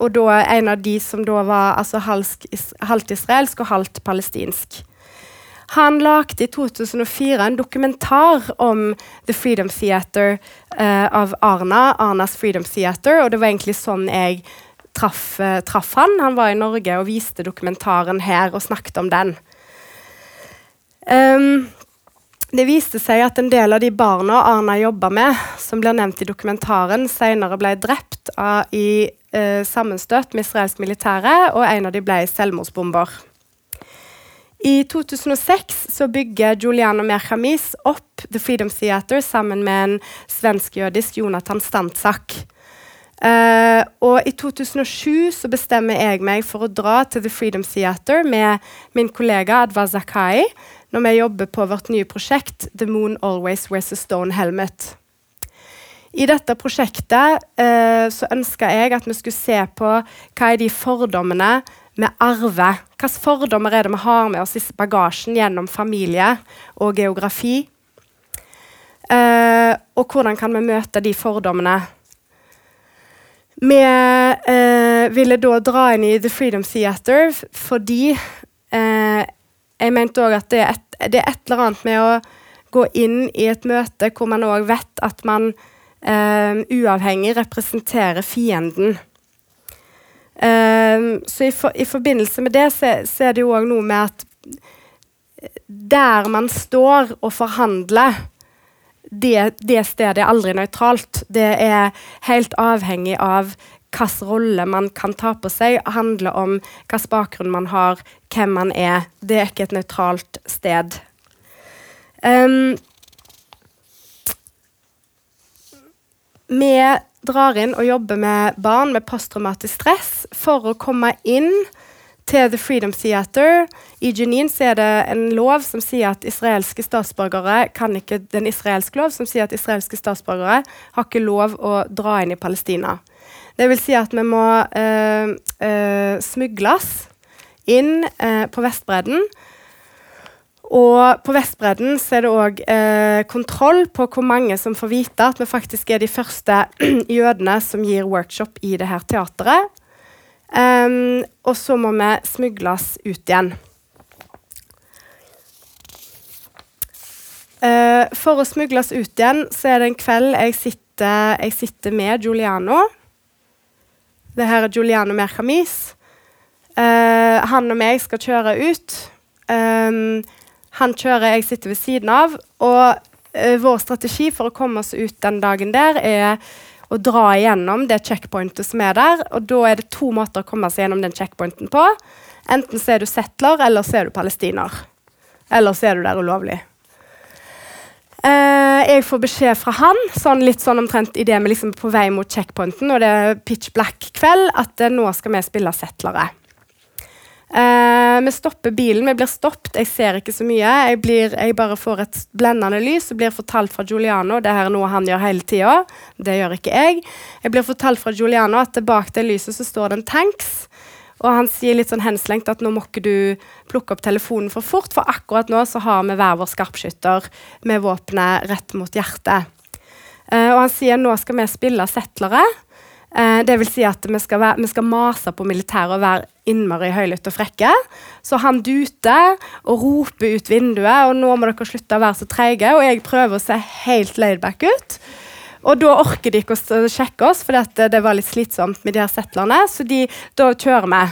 og da en av de som da var altså halvt israelsk og halvt palestinsk. Han lagde i 2004 en dokumentar om The Freedom Theater uh, av Arna, Arnas Freedom Theater, og det var egentlig sånn jeg traff, eh, traff, han. Han var i Norge og viste dokumentaren her og snakket om den. Um, det viste seg at en del av de barna Arna jobba med, som blir nevnt i dokumentaren, senere ble drept av, i uh, sammenstøt med israelsk militære, og en av de ble selvmordsbomber. I 2006 så bygger Juliano Merchamis opp The Freedom Theater sammen med en svensk-jødisk Jonathan Stantsak. Uh, og i 2007 så bestemmer jeg meg for å dra til The Freedom Theater med min kollega Adwa Zakai når vi jobber på vårt nye prosjekt The Moon Always Wears a Stone Helmet. I dette prosjektet uh, så ønska jeg at vi skulle se på hva er de fordommene vi arver. Hvilke fordommer er det vi har med oss i bagasjen gjennom familie og geografi? Uh, og hvordan kan vi møte de fordommene? Vi eh, ville da dra inn i The Freedom Theater fordi eh, jeg mente òg at det er, et, det er, et, eller annet med å gå inn i et møte hvor man òg vet at man eh, uavhengig representerer fienden. Eh, så i, for, i, forbindelse med det så, så er det jo òg noe med at der man står og forhandler det, det, stedet er aldri nøytralt. Det er helt avhengig av hvilken rolle man kan ta på seg. Det handler om hvilken bakgrunn man har, hvem man er. Det er ikke et nøytralt sted. Um, vi drar inn og jobber med barn med posttraumatisk stress for å komme inn til The Freedom Theater. I Jenin er det en lov som sier at israelske statsborgere kan ikke, den israelske lov som sier at israelske statsborgere har ikke lov å dra inn i Palestina. Det vil si at vi må eh, eh, smugles inn eh, på Vestbredden. Og på Vestbredden så er det òg eh, kontroll på hvor mange som får vite at vi faktisk er de første jødene som gir workshop i det her teateret. Um, og så må vi smugles ut igjen. Uh, for å smugles ut igjen, så er det en kveld jeg sitter, jeg sitter med Giuliano. Det her er Giuliano Mercamis. Uh, han og meg skal kjøre ut. Um, han kjører, jeg sitter ved siden av. Og uh, vår strategi for å komme oss ut den dagen der er å dra igjennom det checkpointet som er der. Og da er det to måter å komme seg gjennom den checkpointen på. Enten så er du settler, eller så er du palestiner. Eller så er du der ulovlig. Uh, jeg får beskjed fra han, sånn litt sånn omtrent idet vi liksom på vei mot checkpointen, og det er pitch black-kveld, at uh, nå skal vi spille settlere. Eh, vi stopper bilen, vi blir stoppet, jeg ser ikke så mye. Jeg, blir, jeg bare får et blendende lys og blir fortalt fra Giuliano det her er noe han gjør hele tida. Det gjør ikke jeg. Jeg blir fortalt fra Giuliano at bak det lyset så står det en tanks. Og han sier litt sånn henslengt at nå må ikke du plukke opp telefonen for fort, for akkurat nå så har vi hver vår skarpskytter med våpenet rett mot hjertet. Uh, og han sier nå skal vi spille settlere. Uh, det vil si at vi skal, være, vi skal mase på militæret og være innmari høylytte og frekke. Så han duter og roper ut vinduet, og nå må dere slutte å være så treige. Og jeg prøver å se helt laidback ut. Og da orker de ikke å sjekke oss, for det, det var litt slitsomt med de her settlerne. Så de, da kjører vi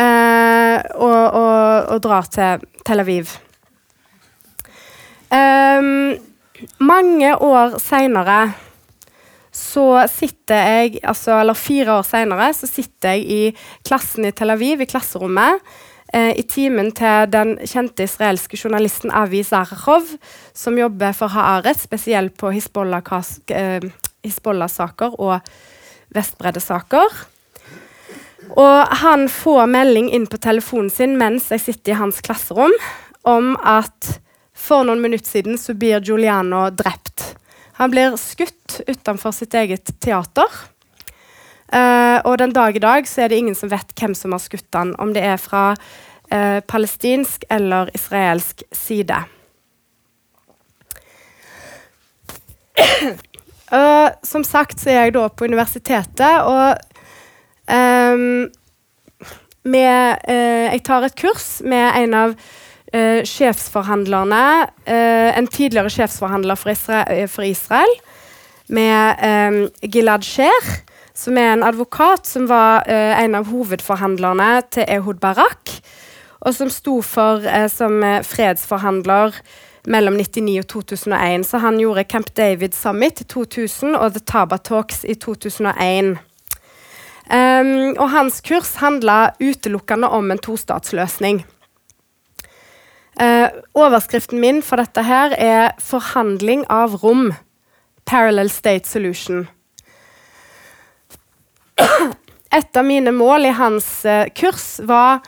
Eh, og, og, og, drar til Tel Aviv. Um, mange år seinere så sitter jeg altså, Eller fire år seinere så sitter jeg i klassen i Tel Aviv, i klasserommet, eh, i timen til den kjente israelske journalisten Avi Zarachov, som jobber for Haaretz, spesielt på Hizbollah-saker eh, Hizbollah og Vestbreddesaker. Og han får melding inn på telefonen sin mens jeg sitter i hans klasserom, om at for noen minutter siden så blir Giuliano drept. Han blir skutt utenfor sitt eget teater. Uh, og den dag i dag så er det ingen som vet hvem som har skutt han, om det er fra uh, palestinsk eller israelsk side. Uh, som sagt så er jeg da på universitetet, og um, med, Jeg tar et kurs med en av uh, sjefsforhandlerne eh, En tidligere sjefsforhandler for, Isra eh, for Israel, med eh, Gilad Sher, som er en advokat som var uh, en av hovedforhandlerne til Ehud Barak, og som sto for som fredsforhandler mellom 99 og 2001. Så han gjorde Camp David Summit i 2000 og The Taba Talks i 2001. Um, og hans kurs handla utelukkende om en tostatsløsning. Uh, overskriften min for dette her er 'Forhandling av rom'. Parallel State Solution. Et av mine mål i hans uh, kurs var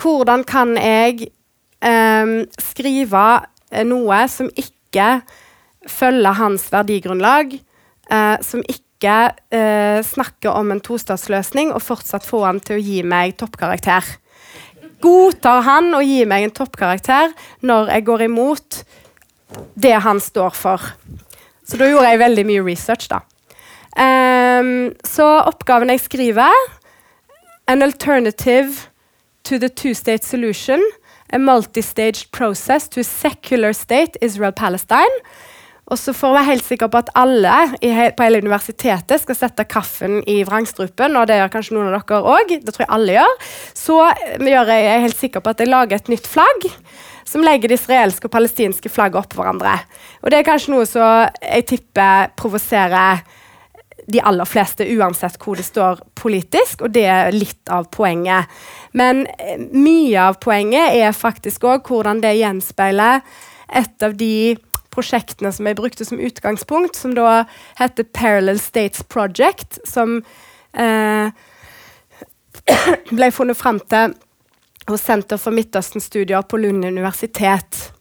hvordan kan jeg um, skrive noe som ikke følger hans verdigrunnlag, uh, som ikke snakker om en tostatsløsning, og fortsatt få han til å gi meg toppkarakter godtar han å gi meg en toppkarakter når jeg går imot det han står for. Så da gjorde jeg veldig mye research, da. Um, så oppgaven jeg skriver An alternative to the two-state solution. A multi-staged process to a secular state, Israel-Palestine. Og så for å være helt sikker på at alle he på hele universitetet skal sette kaffen i vrangstrupen, og det gjør kanskje noen av dere òg, det tror jeg alle gjør, så gjør jeg, jeg helt sikker på at jeg lager et nytt flagg som legger det israelske og palestinske flagget oppå hverandre. Og det er kanskje noe som jeg tipper provoserer de aller fleste, uansett hvor det står politisk, og det er litt av poenget. Men eh, mye av poenget er faktisk òg hvordan det gjenspeiler et av de prosjektene som jeg brukte som utgangspunkt, som da heter Parallel States Project, som eh, ble funnet fram til hos Senter for Midtøsten-studier på Lund universitet.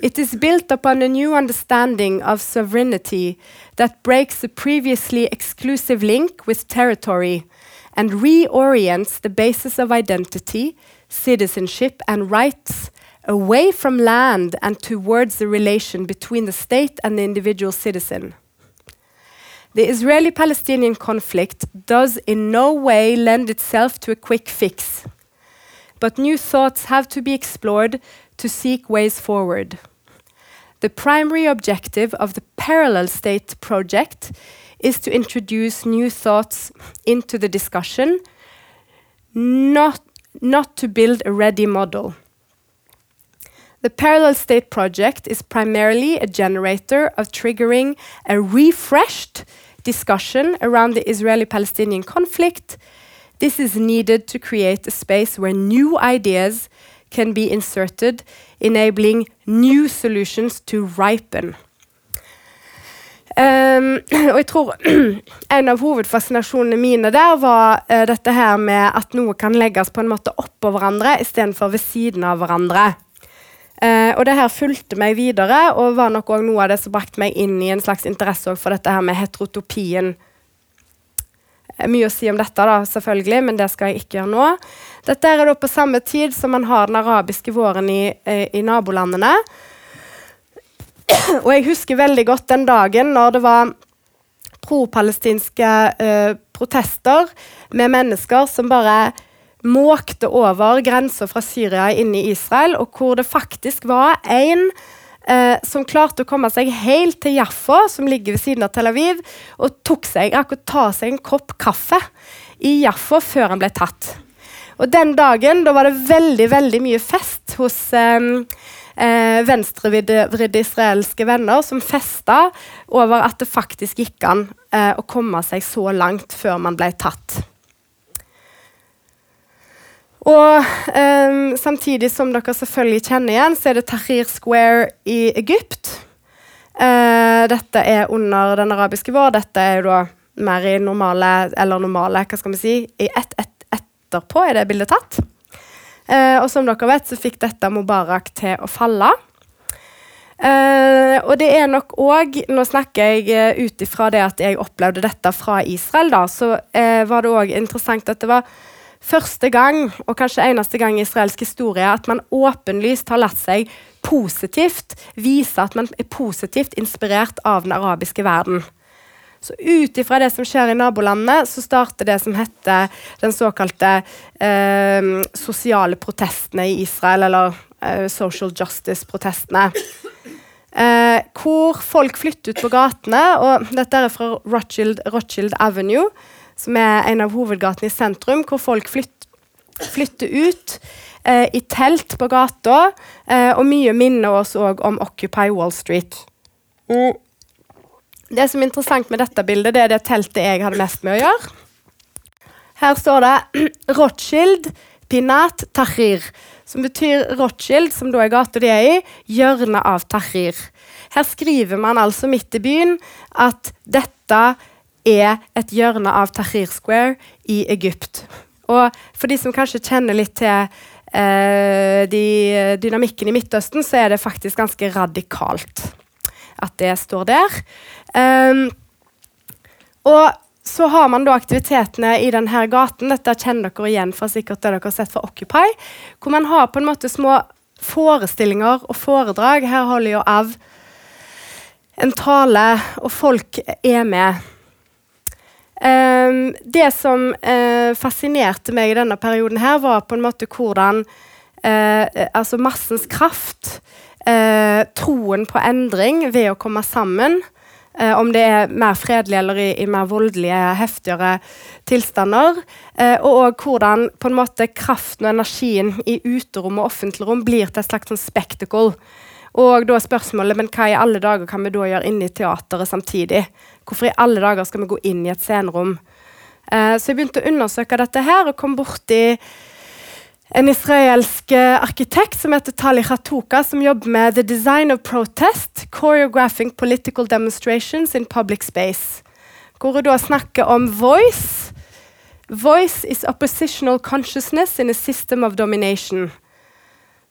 It is built upon a new understanding of sovereignty that breaks the previously exclusive link with territory and reorients the basis of identity, citizenship, and rights away from land and towards the relation between the state and the individual citizen. The Israeli Palestinian conflict does in no way lend itself to a quick fix, but new thoughts have to be explored to seek ways forward. The primary objective of the Parallel State project is to introduce new thoughts into the discussion, not, not to build a ready model. The Parallel State project is primarily a generator of triggering a refreshed discussion around the Israeli Palestinian conflict. This is needed to create a space where new ideas can be inserted, enabling new solutions to ripen. Um, og jeg tror en av hovedfascinasjonene mine der var uh, dette her med at noe kan legges på en måte oppå hverandre istedenfor ved siden av hverandre. Uh, og det her fulgte meg videre og var nok også noe av det som brakte meg inn i en slags interesse for dette her med heterotopien. Uh, mye å si om dette, da, selvfølgelig, men det skal jeg ikke gjøre nå. Dette er da på samme tid som man har den arabiske våren i, i nabolandene. Og jeg husker veldig godt den dagen når det var pro-palestinske uh, protester med mennesker som bare måkte over grensa fra Syria inn i Israel, og hvor det faktisk var en eh, som klarte å komme seg helt til Jaffa, som ligger ved siden av Tel Aviv, og tok seg akkurat ta seg en kopp kaffe i Jaffa før han ble tatt. Og den dagen da var det veldig veldig mye fest hos um, eh, venstrevridde israelske venner som festa over at det faktisk gikk an eh, å komme seg så langt før man ble tatt. Og um, samtidig som dere selvfølgelig kjenner igjen, så er det Tahrir Square i Egypt. Uh, dette er under den arabiske vår. Dette er jo da mer i normale, eller normale, hva skal vi si, i ett et, etterpå er det bildet tatt. Uh, og som dere vet, så fikk dette Mubarak til å falle. Uh, og det er nok òg Nå snakker jeg ut ifra det at jeg opplevde dette fra Israel, da, så var det òg interessant at det var første gang, og kanskje eneste gang i israelsk historie, at man åpenlyst har latt seg positivt vise at man er positivt inspirert av den arabiske verden. Så ut ifra det som skjer i nabolandene, så starter det som heter den såkalte eh, sosiale protestene i Israel, eller eh, social justice-protestene. Eh, hvor folk flytter ut på gatene, og dette er fra Rothschild, Rothschild Avenue, som er en av hovedgatene i sentrum, hvor folk flytter, flytter ut eh, i telt på gata, eh, og mye minner oss òg om Occupy Wall Street. Mm. Det som er interessant med dette bildet, det er det teltet jeg hadde mest med å gjøre. Her står det Rothschild Pinat Tahrir, som betyr Rothschild, som da er gata de er i, hjørnet av Tahrir. Her skriver man altså midt i byen at dette er et hjørne av Tahrir Square i Egypt. Og for de som kanskje kjenner litt til eh, de, dynamikken i Midtøsten, så er det faktisk ganske radikalt at det står der. Um, og så har man da aktivitetene i denne gaten. Dette kjenner dere igjen fra sikkert det dere har sett fra Occupy. Hvor man har på en måte små forestillinger og foredrag. Her holder jo av en tale, og folk er med. Um, det som uh, fascinerte meg i denne perioden, her var på en måte hvordan uh, altså massens kraft, uh, troen på endring ved å komme sammen, om det er mer fredelig eller i, i mer voldelige, heftigere tilstander. Og hvordan på en måte kraften og energien i uterom og offentlig rom blir til et slags sånn spectacle. Og da spørsmålet men hva i alle dager kan vi da gjøre inne i teateret samtidig? Hvorfor i alle dager skal vi gå inn i et scenerom? Eh, så jeg begynte å undersøke dette her og kom borti en israelsk arkitekt som heter Tali Khatuka, som jobber med The Design of Protest, Choreographing Political Demonstrations in Public Space. Hvor hun da snakker om voice. Voice is oppositional consciousness in a system of domination.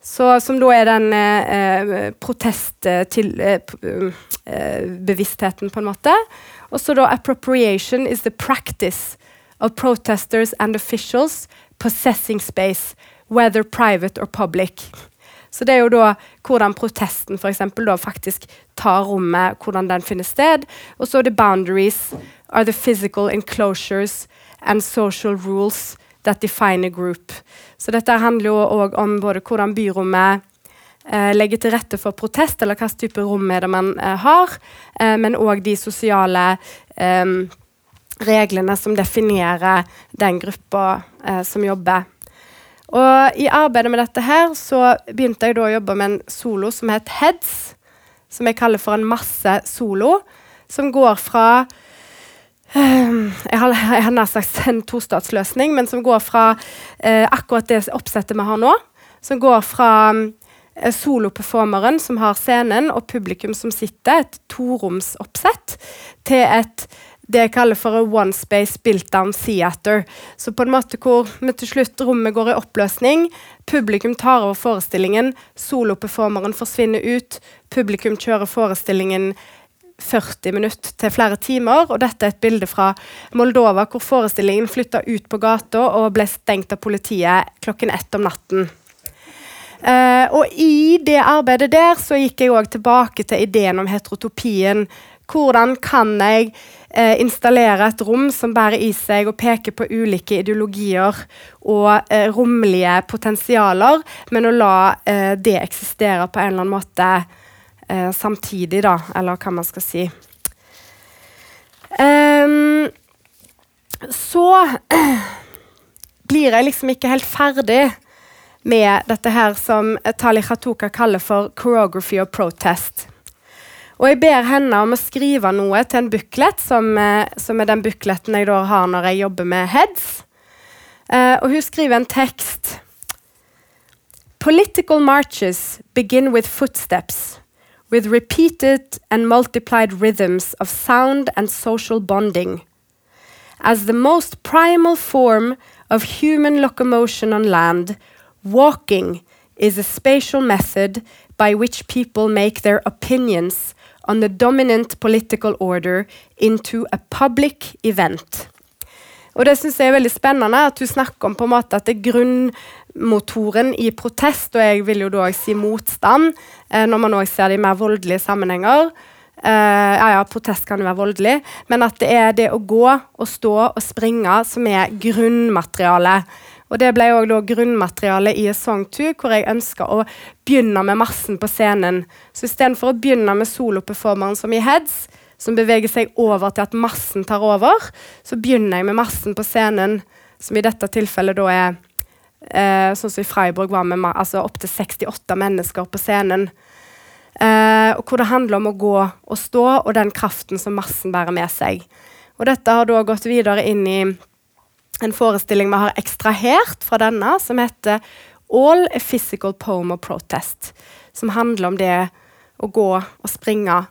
Så, som da er den eh, protestbevisstheten, eh, eh, på en måte. Og så da appropriation is the practice of protesters and officials possessing space, whether private or public. Så det er jo da hvordan protesten for eksempel, da faktisk tar rommet, hvordan den finner sted. Og så er det boundaries are the physical enclosures and social rules that define a group. Så dette handler jo òg om både hvordan byrommet eh, legger til rette for protest, eller hvilken type rom er det man eh, har, eh, men òg de sosiale eh, reglene som definerer den gruppa eh, som jobber. Og I arbeidet med dette her så begynte jeg da å jobbe med en solo som het Heads. Som jeg kaller for en masse solo. Som går fra Jeg har, jeg har nær sagt en tostatsløsning, men som går fra eh, akkurat det oppsettet vi har nå. som går fra eh, soloperformeren som har scenen, og publikum som sitter, et toromsoppsett, til et det jeg kaller for one space built down theater. Så på en måte hvor til slutt rommet går i oppløsning, publikum tar over forestillingen, soloperformeren forsvinner ut, publikum kjører forestillingen 40 minutter til flere timer. Og dette er et bilde fra Moldova, hvor forestillingen flytta ut på gata og ble stengt av politiet klokken ett om natten. Uh, og i det arbeidet der så gikk jeg òg tilbake til ideen om heterotopien. Hvordan kan jeg uh, installere et rom som bærer i seg og peker på ulike ideologier og uh, romlige potensialer, men å la eh, det eksistere på en eller annen måte eh, samtidig, da, eller hva man skal si. Um, så blir jeg liksom ikke helt ferdig med dette her som Tali Khatuka kaller for 'choreography of protest'. Og jeg ber henne om å skrive noe til en buklet, som, eh, som er den bukleten jeg har når jeg jobber med heads. Uh, og hun skriver en tekst. Political marches begin with footsteps, with repeated and multiplied rhythms of sound and social bonding. As the most primal form of human locomotion on land, walking is a spatial method by which people make their opinions on the dominant political order into a public event. Og det synes jeg er veldig spennende at du snakker om på en måte at det er grunnmotoren i protest, og jeg vil jo da si motstand, eh, når man òg ser det i mer voldelige sammenhenger. Eh, ja, ja, protest kan jo være voldelig, men at det er det å gå og stå og springe som er grunnmaterialet. Og det ble òg grunnmaterialet i A Song 2, hvor jeg ønska å begynne med massen på scenen. Så istedenfor å begynne med soloperformeren som i Heads, som beveger seg over til at massen tar over, så begynner jeg med massen på scenen, som i dette tilfellet da er eh, sånn som i Freiburg var med altså opptil 68 mennesker på scenen. Eh, og hvor det handler om å gå og stå, og den kraften som massen bærer med seg. Og dette har da gått videre inn i en forestilling vi har ekstrahert fra denne, som heter All a Physical Poem of Protest. Som handler om det å gå og springe.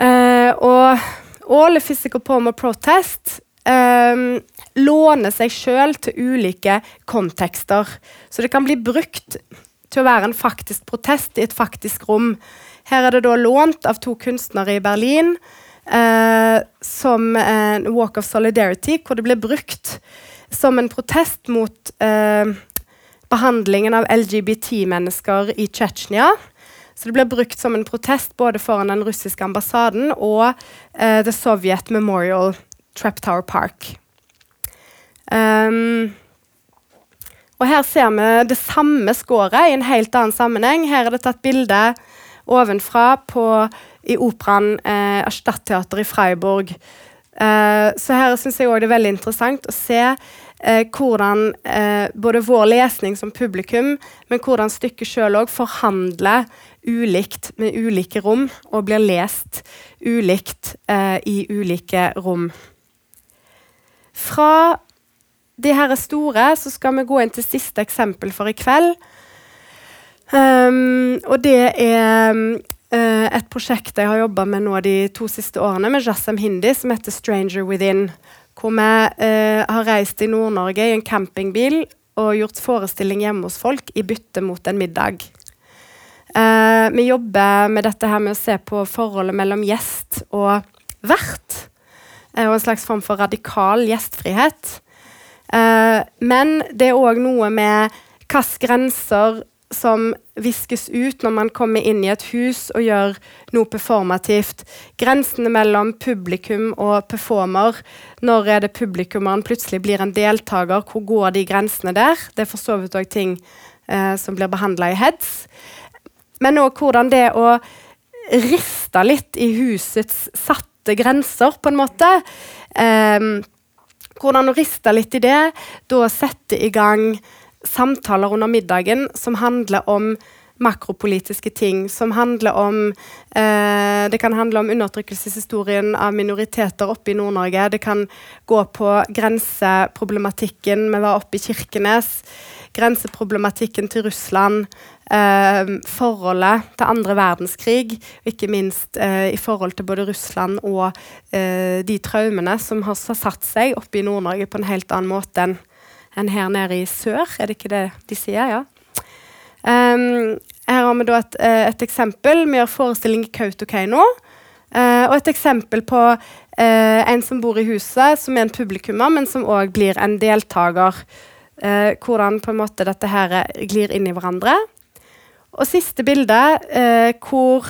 Uh, og All Physical Poem Protest um, låner seg sjøl til ulike kontekster. Så det kan bli brukt til å være en faktisk protest i et faktisk rom. Her er det da lånt av to kunstnere i Berlin uh, som en Walk of Solidarity, hvor det ble brukt som en protest mot eh, behandlingen av LGBT-mennesker i Tsjetsjenia. Så det ble brukt som en protest både foran den russiske ambassaden og eh, The Soviet Memorial Trap Tower Park. Um, og her ser vi det samme skåret i en helt annen sammenheng. Her er det tatt bilde ovenfra på i operaen eh, Erstatteater i Freiburg. Eh, så her syns jeg òg det er veldig interessant å se eh, hvordan eh, både vår lesning som publikum, men hvordan stykket sjøl òg forhandler ulikt med ulike rom, og blir lest ulikt eh, i ulike rom. Fra de her store så skal vi gå inn til siste eksempel for i kveld. Um, og det er uh, et prosjekt jeg har jobba med nå de to siste årene, med Jassam Hindi, som heter 'Stranger Within'. Hvor vi uh, har reist i Nord-Norge i en campingbil og gjort forestilling hjemme hos folk i bytte mot en middag. Uh, vi jobber med dette her med å se på forholdet mellom gjest og vert. og en slags form for radikal gjestfrihet. men det er òg noe med hvilke grenser som viskes ut når man kommer inn i et hus og gjør noe performativt. Grensene mellom publikum og performer. Når er det publikummeren plutselig blir en deltaker? Hvor går de grensene der? Det er for så vidt òg ting som blir behandla i heads. Men òg hvordan det å riste litt i husets satte grenser, på en måte. um, hvordan å riste litt i det, da sette i gang samtaler under middagen som handler om makropolitiske ting, som handler om eh, Det kan handle om undertrykkelseshistorien av minoriteter oppe i Nord-Norge. Det kan gå på grenseproblematikken. Vi var oppe i Kirkenes. Grenseproblematikken til Russland, eh, forholdet til andre verdenskrig, og ikke minst eh, i forhold til både Russland og eh, de traumene som har satt seg oppe i Nord-Norge på en helt annen måte enn en her nede i sør, er det ikke det de sier? ja? Um, her har vi da et, eh, et, eksempel. Vi har forestilling i Kautokeino. Uh, og et eksempel på uh, en som bor i huset, som er en publikummer, men som òg blir en deltaker. Uh, hvordan på en måte dette her glir inn i hverandre. Og siste bilde, hvor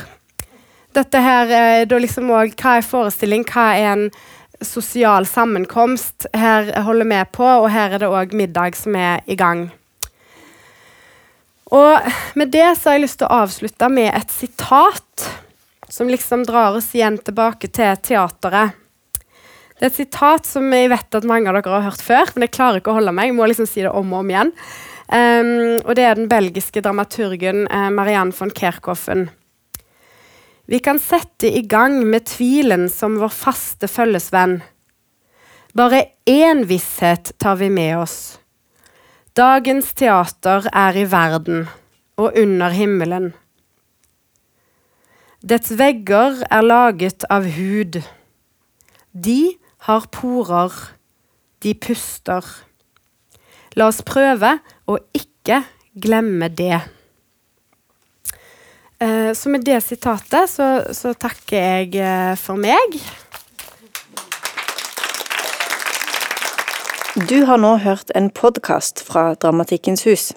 dette her da liksom òg Hva er forestilling? Hva er en sosial sammenkomst her holder vi på, og her er det òg middag som er i gang. Og med det så har jeg lyst til å avslutte med et sitat som liksom drar oss igjen tilbake til teateret. Det er et sitat som jeg vet at mange av dere har hørt før, men jeg klarer ikke å holde meg. Jeg må liksom si det om og om igjen. Um, og det er den belgiske dramaturgen uh, Marianne von Kerkhoffen. Vi kan sette i gang med tvilen som vår faste følgesvenn. Bare én visshet tar vi med oss. Dagens teater er i verden og under himmelen. Dets vegger er laget av hud. De har porer. De puster. La oss prøve å ikke glemme det. Uh, så med det sitatet så, så takker jeg uh, for meg. Du har nå hørt en podkast fra Dramatikkens hus.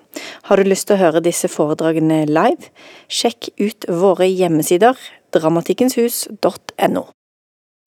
Har du lyst til å høre disse foredragene live? Sjekk ut våre hjemmesider dramatikkenshus.no.